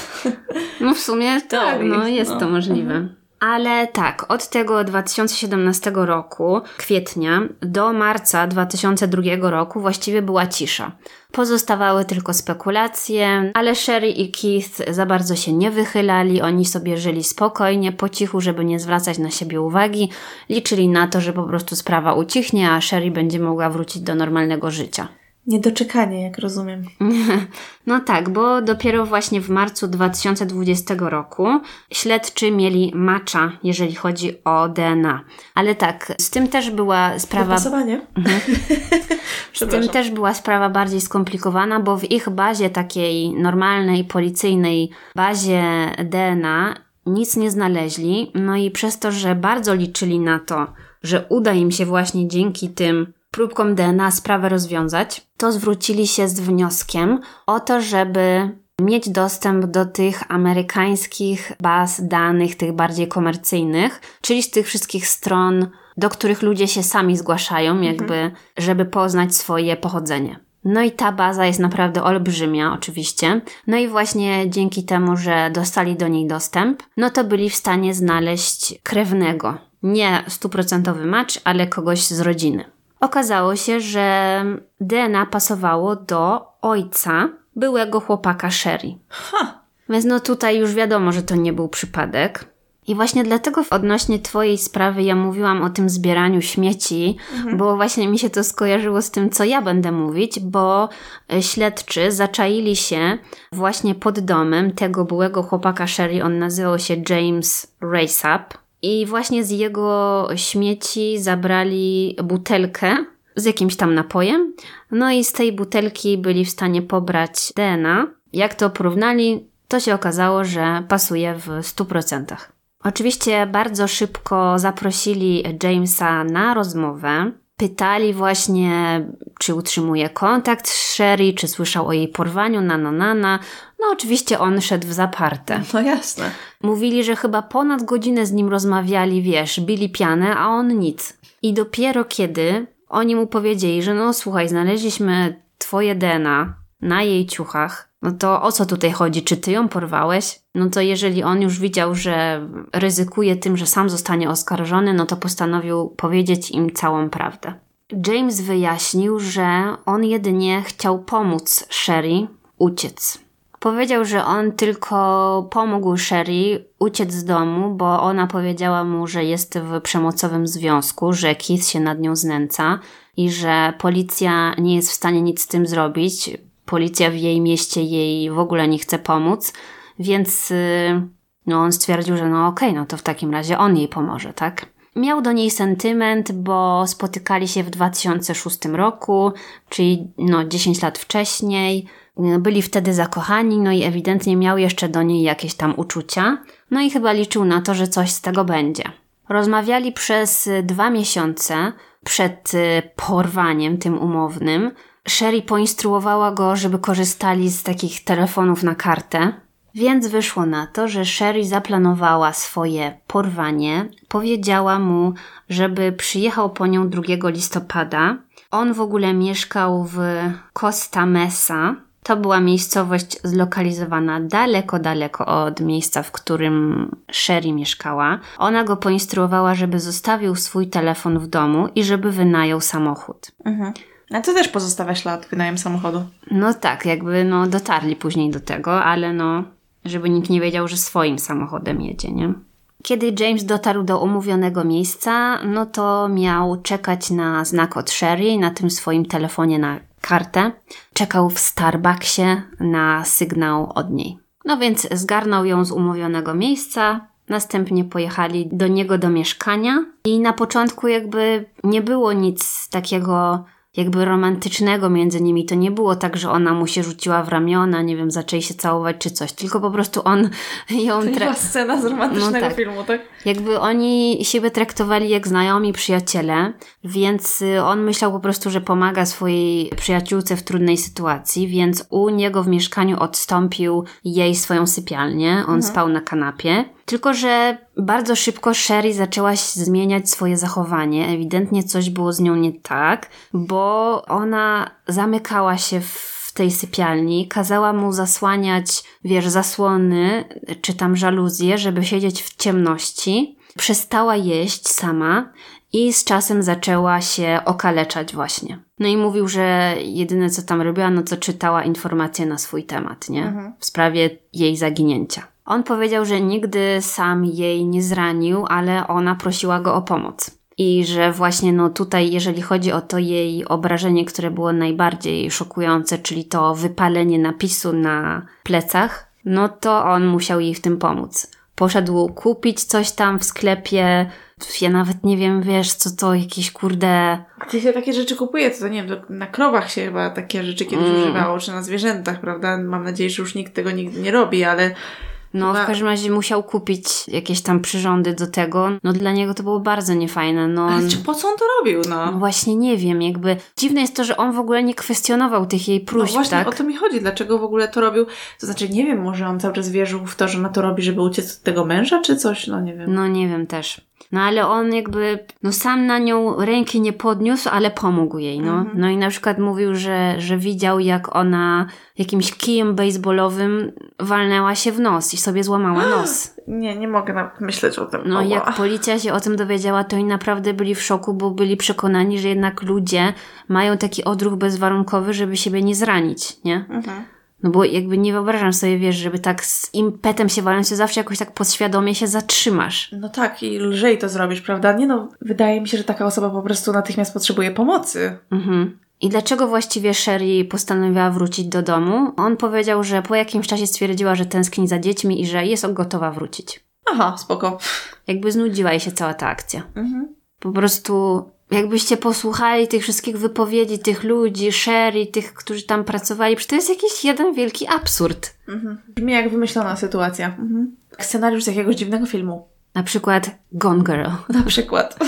No w sumie tak, tak no jest no. to możliwe. Mhm. Ale tak, od tego 2017 roku, kwietnia, do marca 2002 roku właściwie była cisza. Pozostawały tylko spekulacje, ale Sherry i Keith za bardzo się nie wychylali, oni sobie żyli spokojnie, po cichu, żeby nie zwracać na siebie uwagi. Liczyli na to, że po prostu sprawa ucichnie, a Sherry będzie mogła wrócić do normalnego życia. Niedoczekanie, jak rozumiem. No tak, bo dopiero właśnie w marcu 2020 roku śledczy mieli macza, jeżeli chodzi o DNA. Ale tak, z tym też była sprawa. Dopasowanie? Mhm. z tym też była sprawa bardziej skomplikowana, bo w ich bazie takiej normalnej, policyjnej bazie DNA nic nie znaleźli. No i przez to, że bardzo liczyli na to, że uda im się właśnie dzięki tym próbką DNA sprawę rozwiązać, to zwrócili się z wnioskiem o to, żeby mieć dostęp do tych amerykańskich baz danych, tych bardziej komercyjnych, czyli z tych wszystkich stron, do których ludzie się sami zgłaszają, mhm. jakby, mhm. żeby poznać swoje pochodzenie. No i ta baza jest naprawdę olbrzymia, oczywiście. No i właśnie dzięki temu, że dostali do niej dostęp, no to byli w stanie znaleźć krewnego. Nie stuprocentowy match, ale kogoś z rodziny. Okazało się, że DNA pasowało do ojca byłego chłopaka Sherry. Ha. Więc no tutaj już wiadomo, że to nie był przypadek. I właśnie dlatego odnośnie Twojej sprawy ja mówiłam o tym zbieraniu śmieci, mhm. bo właśnie mi się to skojarzyło z tym, co ja będę mówić, bo e, śledczy zaczaili się właśnie pod domem tego byłego chłopaka Sherry. On nazywał się James Raceup. I właśnie z jego śmieci zabrali butelkę z jakimś tam napojem. No i z tej butelki byli w stanie pobrać DNA. Jak to porównali, to się okazało, że pasuje w 100%. Oczywiście bardzo szybko zaprosili Jamesa na rozmowę. Pytali właśnie, czy utrzymuje kontakt z Sherry, czy słyszał o jej porwaniu, na na na na. No oczywiście on szedł w zaparte. No jasne. Mówili, że chyba ponad godzinę z nim rozmawiali, wiesz, bili pianę, a on nic. I dopiero kiedy oni mu powiedzieli, że no słuchaj, znaleźliśmy twoje DNA na jej ciuchach, no to o co tutaj chodzi? Czy ty ją porwałeś? No to jeżeli on już widział, że ryzykuje tym, że sam zostanie oskarżony, no to postanowił powiedzieć im całą prawdę. James wyjaśnił, że on jedynie chciał pomóc Sherry uciec. Powiedział, że on tylko pomógł Sherry uciec z domu, bo ona powiedziała mu, że jest w przemocowym związku, że Keith się nad nią znęca i że policja nie jest w stanie nic z tym zrobić. Policja w jej mieście jej w ogóle nie chce pomóc, więc y, no on stwierdził, że no okej, okay, no to w takim razie on jej pomoże, tak? Miał do niej sentyment, bo spotykali się w 2006 roku, czyli no 10 lat wcześniej. Byli wtedy zakochani, no i ewidentnie miał jeszcze do niej jakieś tam uczucia. No i chyba liczył na to, że coś z tego będzie. Rozmawiali przez dwa miesiące przed y, porwaniem tym umownym. Sherry poinstruowała go, żeby korzystali z takich telefonów na kartę, więc wyszło na to, że Sherry zaplanowała swoje porwanie, powiedziała mu, żeby przyjechał po nią 2 listopada. On w ogóle mieszkał w Costa Mesa. To była miejscowość zlokalizowana daleko, daleko od miejsca, w którym Sherry mieszkała. Ona go poinstruowała, żeby zostawił swój telefon w domu i żeby wynajął samochód. Mhm. A to też pozostawia ślad, wynajem samochodu. No tak, jakby no dotarli później do tego, ale no żeby nikt nie wiedział, że swoim samochodem jedzie, nie? Kiedy James dotarł do umówionego miejsca, no to miał czekać na znak od Sherry na tym swoim telefonie na kartę. Czekał w Starbucksie na sygnał od niej. No więc zgarnął ją z umówionego miejsca, następnie pojechali do niego do mieszkania i na początku jakby nie było nic takiego jakby romantycznego między nimi. To nie było tak, że ona mu się rzuciła w ramiona, nie wiem, zaczęli się całować czy coś, tylko po prostu on ją... To tra- scena z romantycznego no tak. filmu, tak? Jakby oni siebie traktowali jak znajomi przyjaciele, więc y, on myślał po prostu, że pomaga swojej przyjaciółce w trudnej sytuacji, więc u niego w mieszkaniu odstąpił jej swoją sypialnię. On mhm. spał na kanapie. Tylko, że bardzo szybko Sherry zaczęła zmieniać swoje zachowanie. Ewidentnie coś było z nią nie tak, bo ona zamykała się w tej sypialni, kazała mu zasłaniać, wiesz, zasłony czy tam żaluzje, żeby siedzieć w ciemności. Przestała jeść sama i z czasem zaczęła się okaleczać właśnie. No i mówił, że jedyne co tam robiła, no to czytała informacje na swój temat, nie? Mhm. W sprawie jej zaginięcia. On powiedział, że nigdy sam jej nie zranił, ale ona prosiła go o pomoc. I że właśnie no tutaj, jeżeli chodzi o to jej obrażenie, które było najbardziej szokujące, czyli to wypalenie napisu na plecach, no to on musiał jej w tym pomóc. Poszedł kupić coś tam w sklepie, ja nawet nie wiem, wiesz, co to jakieś kurde... Gdzie się takie rzeczy kupuje, to, to nie wiem, na krowach się chyba takie rzeczy kiedyś mm. używało, czy na zwierzętach, prawda? Mam nadzieję, że już nikt tego nigdy nie robi, ale no, w każdym razie musiał kupić jakieś tam przyrządy do tego. No, dla niego to było bardzo niefajne. No, Ale czy po co on to robił, no? no? Właśnie nie wiem, jakby dziwne jest to, że on w ogóle nie kwestionował tych jej próśb, no właśnie tak? o to mi chodzi, dlaczego w ogóle to robił. To znaczy, nie wiem, może on cały czas wierzył w to, że na to robi, żeby uciec od tego męża, czy coś, no nie wiem. No nie wiem też. No ale on jakby, no sam na nią ręki nie podniósł, ale pomógł jej, no. Mhm. No i na przykład mówił, że, że widział jak ona jakimś kijem baseballowym walnęła się w nos i sobie złamała nos. Nie, nie mogę nawet myśleć o tym. No jak policja się o tym dowiedziała, to oni naprawdę byli w szoku, bo byli przekonani, że jednak ludzie mają taki odruch bezwarunkowy, żeby siebie nie zranić, nie? Mhm. No bo jakby nie wyobrażam sobie, wiesz, żeby tak z impetem się waląc, zawsze jakoś tak podświadomie się zatrzymasz. No tak, i lżej to zrobisz, prawda? Nie no, wydaje mi się, że taka osoba po prostu natychmiast potrzebuje pomocy. Mhm. I dlaczego właściwie Sherry postanowiła wrócić do domu? On powiedział, że po jakimś czasie stwierdziła, że tęskni za dziećmi i że jest gotowa wrócić. Aha, spoko. Jakby znudziła jej się cała ta akcja. Mhm. Po prostu jakbyście posłuchali tych wszystkich wypowiedzi tych ludzi, Sherry, tych, którzy tam pracowali, to jest jakiś jeden wielki absurd. Mhm. Brzmi jak wymyślona sytuacja. Mhm. Scenariusz z jakiegoś dziwnego filmu. Na przykład Gone Girl. Na przykład.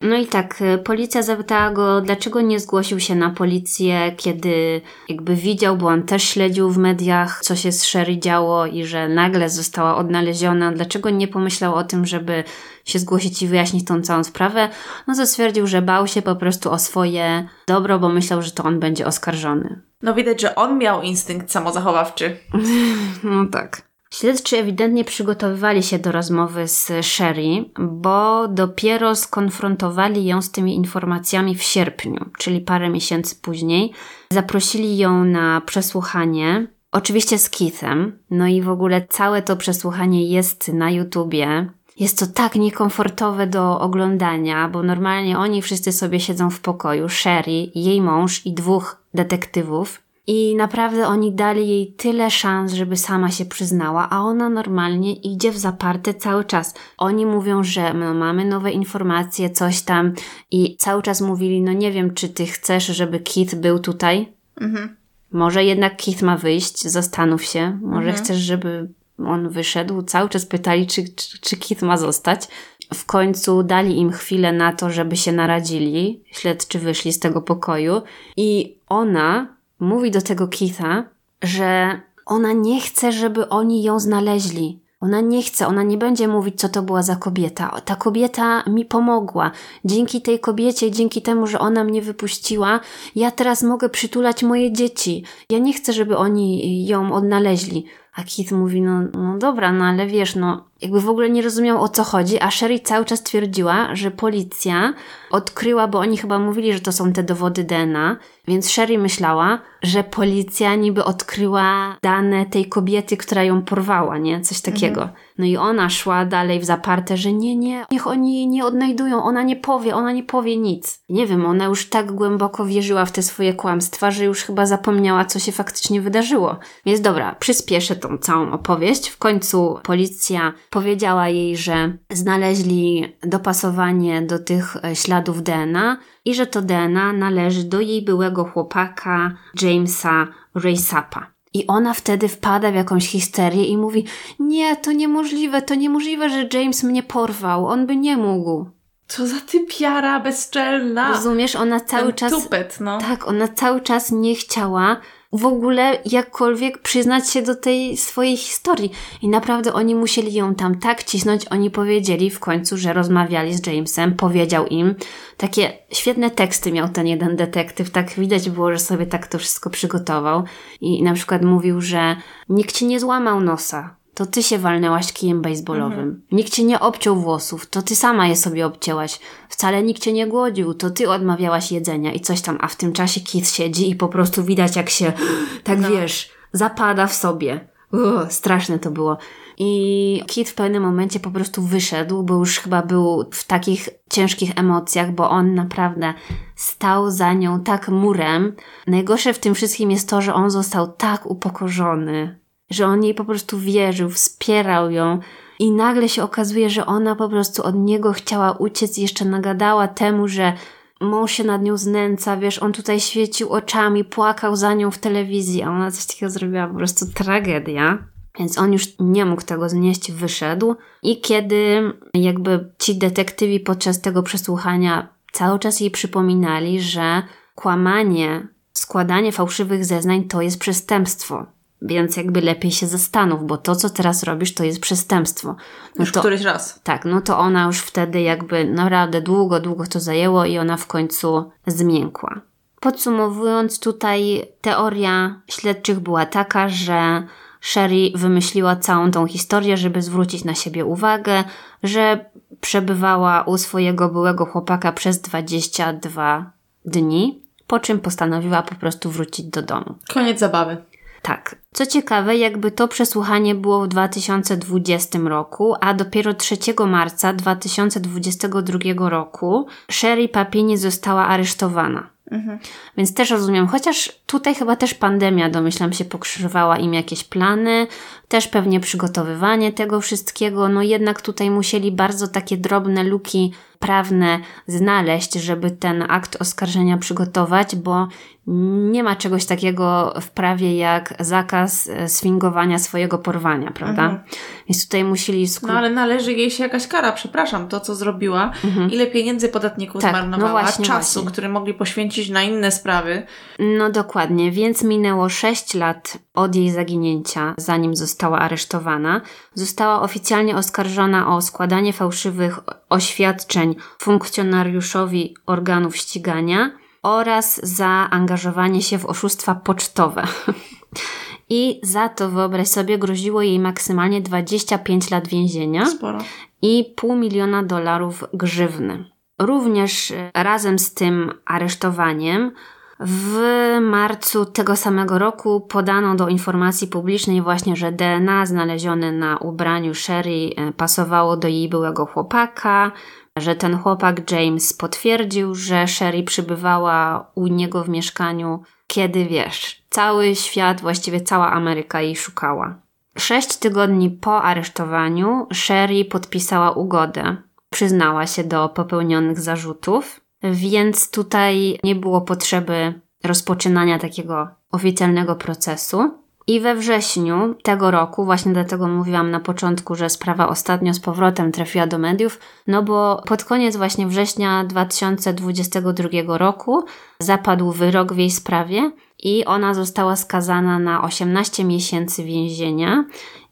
No i tak, y, policja zapytała go, dlaczego nie zgłosił się na policję, kiedy jakby widział, bo on też śledził w mediach, co się z Sherry działo i że nagle została odnaleziona. Dlaczego nie pomyślał o tym, żeby się zgłosić i wyjaśnić tą całą sprawę? No to stwierdził, że bał się po prostu o swoje dobro, bo myślał, że to on będzie oskarżony. No widać, że on miał instynkt samozachowawczy. No tak. Śledczy ewidentnie przygotowywali się do rozmowy z Sherry, bo dopiero skonfrontowali ją z tymi informacjami w sierpniu, czyli parę miesięcy później. Zaprosili ją na przesłuchanie, oczywiście z Keithem, no i w ogóle całe to przesłuchanie jest na YouTubie. Jest to tak niekomfortowe do oglądania, bo normalnie oni wszyscy sobie siedzą w pokoju, Sherry, jej mąż i dwóch detektywów. I naprawdę oni dali jej tyle szans, żeby sama się przyznała, a ona normalnie idzie w zaparte cały czas. Oni mówią, że no, mamy nowe informacje, coś tam i cały czas mówili, no nie wiem, czy ty chcesz, żeby Keith był tutaj? Mhm. Może jednak Keith ma wyjść, zastanów się. Może mhm. chcesz, żeby on wyszedł. Cały czas pytali, czy, czy, czy Keith ma zostać. W końcu dali im chwilę na to, żeby się naradzili. Śledczy wyszli z tego pokoju i ona mówi do tego Keitha, że ona nie chce, żeby oni ją znaleźli. Ona nie chce, ona nie będzie mówić, co to była za kobieta. Ta kobieta mi pomogła. Dzięki tej kobiecie, dzięki temu, że ona mnie wypuściła, ja teraz mogę przytulać moje dzieci. Ja nie chcę, żeby oni ją odnaleźli. A Keith mówi, no, no dobra, no ale wiesz, no jakby w ogóle nie rozumiał o co chodzi, a Sherry cały czas twierdziła, że policja odkryła, bo oni chyba mówili, że to są te dowody DNA, więc Sherry myślała, że policja niby odkryła dane tej kobiety, która ją porwała, nie? Coś takiego. Mhm. No i ona szła dalej w zaparte, że nie, nie, niech oni jej nie odnajdują, ona nie powie, ona nie powie nic. Nie wiem, ona już tak głęboko wierzyła w te swoje kłamstwa, że już chyba zapomniała, co się faktycznie wydarzyło. Więc dobra, przyspieszę tą całą opowieść. W końcu policja powiedziała jej, że znaleźli dopasowanie do tych śladów DNA i że to DNA należy do jej byłego chłopaka Jamesa Raysapa. I ona wtedy wpada w jakąś histerię i mówi: Nie, to niemożliwe, to niemożliwe, że James mnie porwał, on by nie mógł. Co za typiara bezczelna. Rozumiesz, ona cały Ten czas. Tupet, no. Tak, ona cały czas nie chciała w ogóle jakkolwiek przyznać się do tej swojej historii. I naprawdę oni musieli ją tam tak cisnąć. Oni powiedzieli w końcu, że rozmawiali z Jamesem, powiedział im. Takie świetne teksty miał ten jeden detektyw. Tak widać było, że sobie tak to wszystko przygotował. I na przykład mówił, że nikt ci nie złamał nosa to ty się walnęłaś kijem baseballowym. Mhm. Nikt cię nie obciął włosów, to ty sama je sobie obcięłaś. Wcale nikt cię nie głodził, to ty odmawiałaś jedzenia i coś tam, a w tym czasie Keith siedzi i po prostu widać jak się, tak no. wiesz, zapada w sobie. Straszne to było. I Kit w pewnym momencie po prostu wyszedł, bo już chyba był w takich ciężkich emocjach, bo on naprawdę stał za nią tak murem. Najgorsze w tym wszystkim jest to, że on został tak upokorzony że on jej po prostu wierzył, wspierał ją i nagle się okazuje, że ona po prostu od niego chciała uciec jeszcze nagadała temu, że mąż się nad nią znęca, wiesz, on tutaj świecił oczami, płakał za nią w telewizji, a ona coś takiego zrobiła, po prostu tragedia. Więc on już nie mógł tego znieść, wyszedł. I kiedy jakby ci detektywi podczas tego przesłuchania cały czas jej przypominali, że kłamanie, składanie fałszywych zeznań to jest przestępstwo. Więc jakby lepiej się zastanów, bo to, co teraz robisz, to jest przestępstwo. No już to, któryś raz. Tak, no to ona już wtedy jakby naprawdę długo, długo to zajęło i ona w końcu zmiękła. Podsumowując, tutaj teoria śledczych była taka, że Sherry wymyśliła całą tą historię, żeby zwrócić na siebie uwagę, że przebywała u swojego byłego chłopaka przez 22 dni, po czym postanowiła po prostu wrócić do domu. Koniec zabawy. Tak. Co ciekawe, jakby to przesłuchanie było w 2020 roku, a dopiero 3 marca 2022 roku Sherry Papini została aresztowana. Mhm. Więc też rozumiem, chociaż tutaj chyba też pandemia, domyślam się, pokrzyżowała im jakieś plany, też pewnie przygotowywanie tego wszystkiego, no jednak tutaj musieli bardzo takie drobne luki prawne znaleźć, żeby ten akt oskarżenia przygotować, bo nie ma czegoś takiego w prawie jak zakaz e, swingowania swojego porwania, prawda? Mhm. Więc tutaj musieli... Skru... No ale należy jej się jakaś kara, przepraszam, to co zrobiła, mhm. ile pieniędzy podatników tak, zmarnowała, no właśnie, czasu, właśnie. który mogli poświęcić na inne sprawy. No dokładnie, więc minęło 6 lat od jej zaginięcia, zanim została aresztowana. Została oficjalnie oskarżona o składanie fałszywych oświadczeń funkcjonariuszowi organów ścigania, oraz zaangażowanie się w oszustwa pocztowe. I za to, wyobraź sobie, groziło jej maksymalnie 25 lat więzienia Sporo. i pół miliona dolarów grzywny. Również e, razem z tym aresztowaniem w marcu tego samego roku podano do informacji publicznej właśnie, że DNA znalezione na ubraniu Sherry e, pasowało do jej byłego chłopaka, że ten chłopak James potwierdził, że Sherry przybywała u niego w mieszkaniu, kiedy wiesz, cały świat, właściwie cała Ameryka jej szukała. Sześć tygodni po aresztowaniu Sherry podpisała ugodę. Przyznała się do popełnionych zarzutów, więc tutaj nie było potrzeby rozpoczynania takiego oficjalnego procesu. I we wrześniu tego roku, właśnie dlatego mówiłam na początku, że sprawa ostatnio z powrotem trafiła do mediów, no bo pod koniec właśnie września 2022 roku zapadł wyrok w jej sprawie i ona została skazana na 18 miesięcy więzienia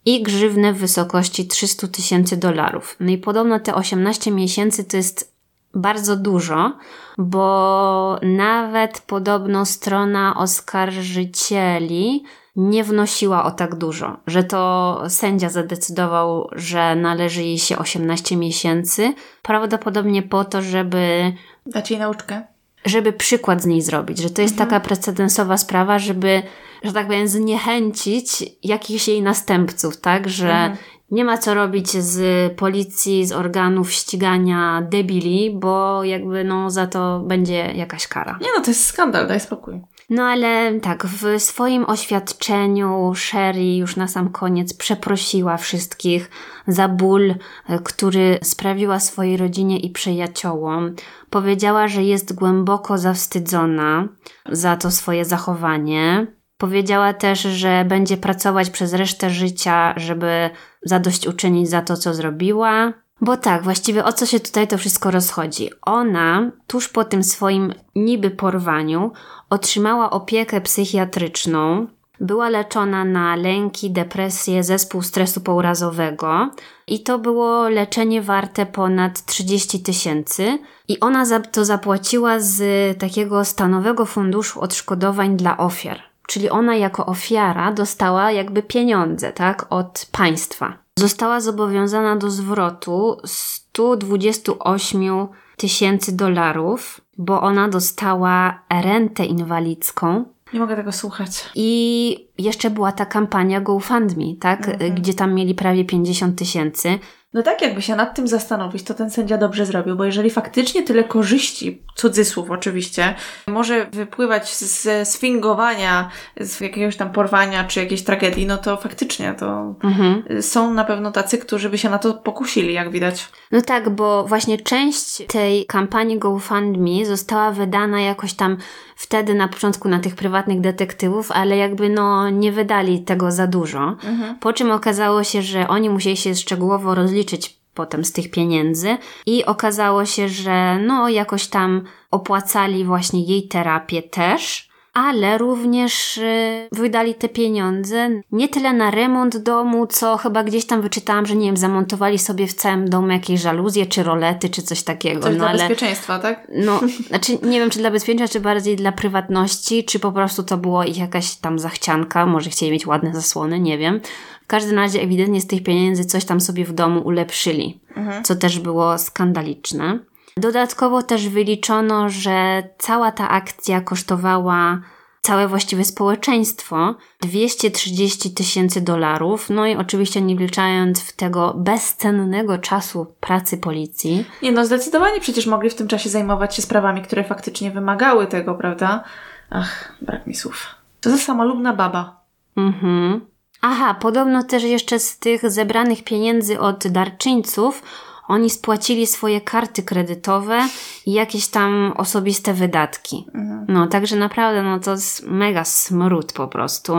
i grzywnę w wysokości 300 tysięcy dolarów. No i podobno te 18 miesięcy to jest bardzo dużo, bo nawet podobno strona oskarżycieli nie wnosiła o tak dużo, że to sędzia zadecydował, że należy jej się 18 miesięcy, prawdopodobnie po to, żeby dać jej nauczkę. Żeby przykład z niej zrobić, że to jest mhm. taka precedensowa sprawa, żeby, że tak powiem, zniechęcić jakichś jej następców, tak? Że mhm. Nie ma co robić z policji, z organów ścigania debili, bo jakby no za to będzie jakaś kara. Nie no, to jest skandal, daj spokój. No ale tak, w swoim oświadczeniu Sherry już na sam koniec przeprosiła wszystkich za ból, e, który sprawiła swojej rodzinie i przyjaciołom. Powiedziała, że jest głęboko zawstydzona za to swoje zachowanie. Powiedziała też, że będzie pracować przez resztę życia, żeby zadośćuczynić za to, co zrobiła. Bo tak, właściwie o co się tutaj to wszystko rozchodzi? Ona, tuż po tym swoim niby porwaniu, otrzymała opiekę psychiatryczną, była leczona na lęki, depresję, zespół stresu pourazowego i to było leczenie warte ponad 30 tysięcy i ona to zapłaciła z takiego stanowego funduszu odszkodowań dla ofiar. Czyli ona jako ofiara dostała jakby pieniądze, tak, od państwa została zobowiązana do zwrotu 128 tysięcy dolarów, bo ona dostała rentę inwalidzką. Nie mogę tego słuchać. I jeszcze była ta kampania GoFundMe, tak? Mhm. Gdzie tam mieli prawie 50 tysięcy. No tak, jakby się nad tym zastanowić, to ten sędzia dobrze zrobił, bo jeżeli faktycznie tyle korzyści, cudzysłów oczywiście, może wypływać ze sfingowania, z jakiegoś tam porwania czy jakiejś tragedii, no to faktycznie to mhm. są na pewno tacy, którzy by się na to pokusili, jak widać. No tak, bo właśnie część tej kampanii GoFundMe została wydana jakoś tam wtedy na początku na tych prywatnych detektywów, ale jakby no nie wydali tego za dużo. Mhm. Po czym okazało się, że oni musieli się szczegółowo rozliczyć potem z tych pieniędzy i okazało się, że no jakoś tam opłacali właśnie jej terapię też ale również y, wydali te pieniądze nie tyle na remont domu, co chyba gdzieś tam wyczytałam, że nie wiem, zamontowali sobie w całym domu jakieś żaluzje, czy rolety, czy coś takiego. Coś no, dla ale, bezpieczeństwa, tak? No, znaczy nie wiem, czy dla bezpieczeństwa, czy bardziej dla prywatności, czy po prostu to było ich jakaś tam zachcianka, może chcieli mieć ładne zasłony, nie wiem. W każdym razie ewidentnie z tych pieniędzy coś tam sobie w domu ulepszyli, mhm. co też było skandaliczne. Dodatkowo też wyliczono, że cała ta akcja kosztowała całe właściwe społeczeństwo 230 tysięcy dolarów, no i oczywiście nie wliczając w tego bezcennego czasu pracy policji. Nie no, zdecydowanie przecież mogli w tym czasie zajmować się sprawami, które faktycznie wymagały tego, prawda? Ach, brak mi słów. To za samolubna baba. Mhm. Aha, podobno też jeszcze z tych zebranych pieniędzy od darczyńców oni spłacili swoje karty kredytowe i jakieś tam osobiste wydatki. No, także naprawdę, no to jest mega smród po prostu.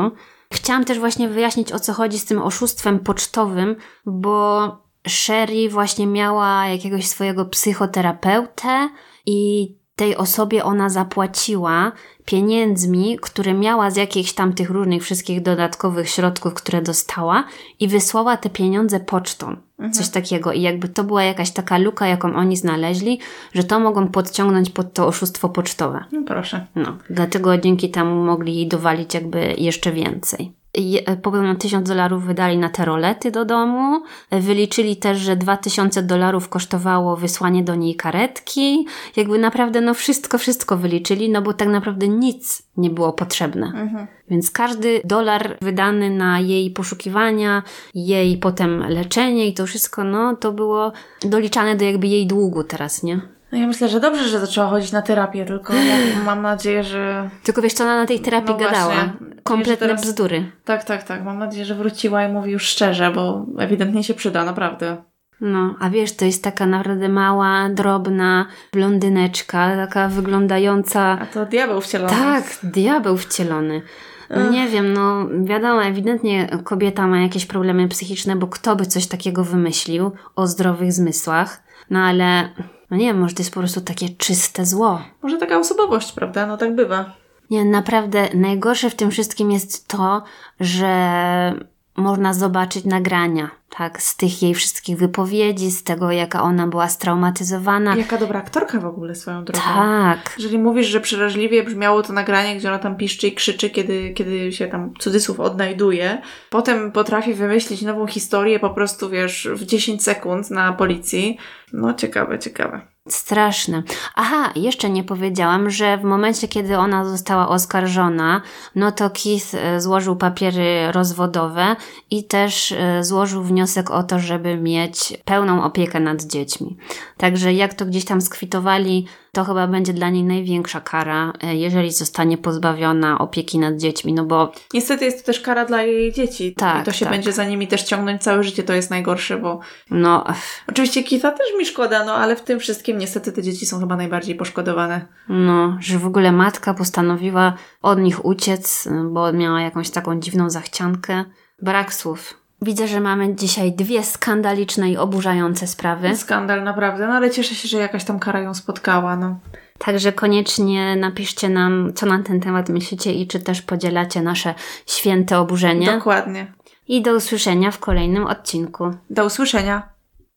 Chciałam też właśnie wyjaśnić, o co chodzi z tym oszustwem pocztowym, bo Sherry właśnie miała jakiegoś swojego psychoterapeutę i tej osobie ona zapłaciła pieniędzmi, które miała z jakichś tam tych różnych wszystkich dodatkowych środków, które dostała i wysłała te pieniądze pocztą. Coś takiego. I jakby to była jakaś taka luka, jaką oni znaleźli, że to mogą podciągnąć pod to oszustwo pocztowe. No proszę. No, dlatego dzięki temu mogli jej dowalić jakby jeszcze więcej. E, Podobno 1000 dolarów wydali na te rolety do domu. E, Wyliczyli też, że 2000 dolarów kosztowało wysłanie do niej karetki. Jakby naprawdę, no wszystko, wszystko wyliczyli, no bo tak naprawdę nic nie było potrzebne. Więc każdy dolar wydany na jej poszukiwania, jej potem leczenie i to wszystko, no to było doliczane do jakby jej długu teraz, nie? No ja myślę, że dobrze, że zaczęła chodzić na terapię, tylko mam nadzieję, że... Tylko wiesz, co ona na tej terapii No gadała? właśnie. Kompletne teraz- bzdury. Tak, tak, tak. Mam nadzieję, że wróciła i mówi już szczerze, bo ewidentnie się przyda, naprawdę. No, a wiesz, to jest taka naprawdę mała, drobna blondyneczka, taka wyglądająca. A to diabeł wcielony. Tak, diabeł wcielony. No nie wiem, no wiadomo, ewidentnie kobieta ma jakieś problemy psychiczne, bo kto by coś takiego wymyślił o zdrowych zmysłach? No ale, no nie wiem, może to jest po prostu takie czyste zło. Może taka osobowość, prawda? No tak bywa. Nie, naprawdę najgorsze w tym wszystkim jest to, że można zobaczyć nagrania, tak, z tych jej wszystkich wypowiedzi, z tego, jaka ona była straumatyzowana. Jaka dobra aktorka w ogóle swoją drogą. Tak, Jeżeli mówisz, że przeraźliwie brzmiało to nagranie, gdzie ona tam piszczy i krzyczy, kiedy, kiedy się tam cudzysłów odnajduje, potem potrafi wymyślić nową historię po prostu, wiesz, w 10 sekund na policji. No ciekawe, ciekawe. Straszne. Aha, jeszcze nie powiedziałam, że w momencie, kiedy ona została oskarżona, no to Keith e, złożył papiery rozwodowe i też e, złożył wniosek o to, żeby mieć pełną opiekę nad dziećmi. Także jak to gdzieś tam skwitowali, to chyba będzie dla niej największa kara, e, jeżeli zostanie pozbawiona opieki nad dziećmi, no bo Niestety jest to też kara dla jej dzieci. Tak, I to się tak. będzie za nimi też ciągnąć całe życie, to jest najgorsze, bo no oczywiście Kita też mi szkoda, no ale w tym wszystkim niestety te dzieci są chyba najbardziej poszkodowane. No, że w ogóle matka postanowiła od nich uciec, bo miała jakąś taką dziwną zachciankę. Brak słów. Widzę, że mamy dzisiaj dwie skandaliczne i oburzające sprawy. Skandal naprawdę, no ale cieszę się, że jakaś tam kara ją spotkała, no. Także koniecznie napiszcie nam, co na ten temat myślicie i czy też podzielacie nasze święte oburzenie. Dokładnie. I do usłyszenia w kolejnym odcinku. Do usłyszenia.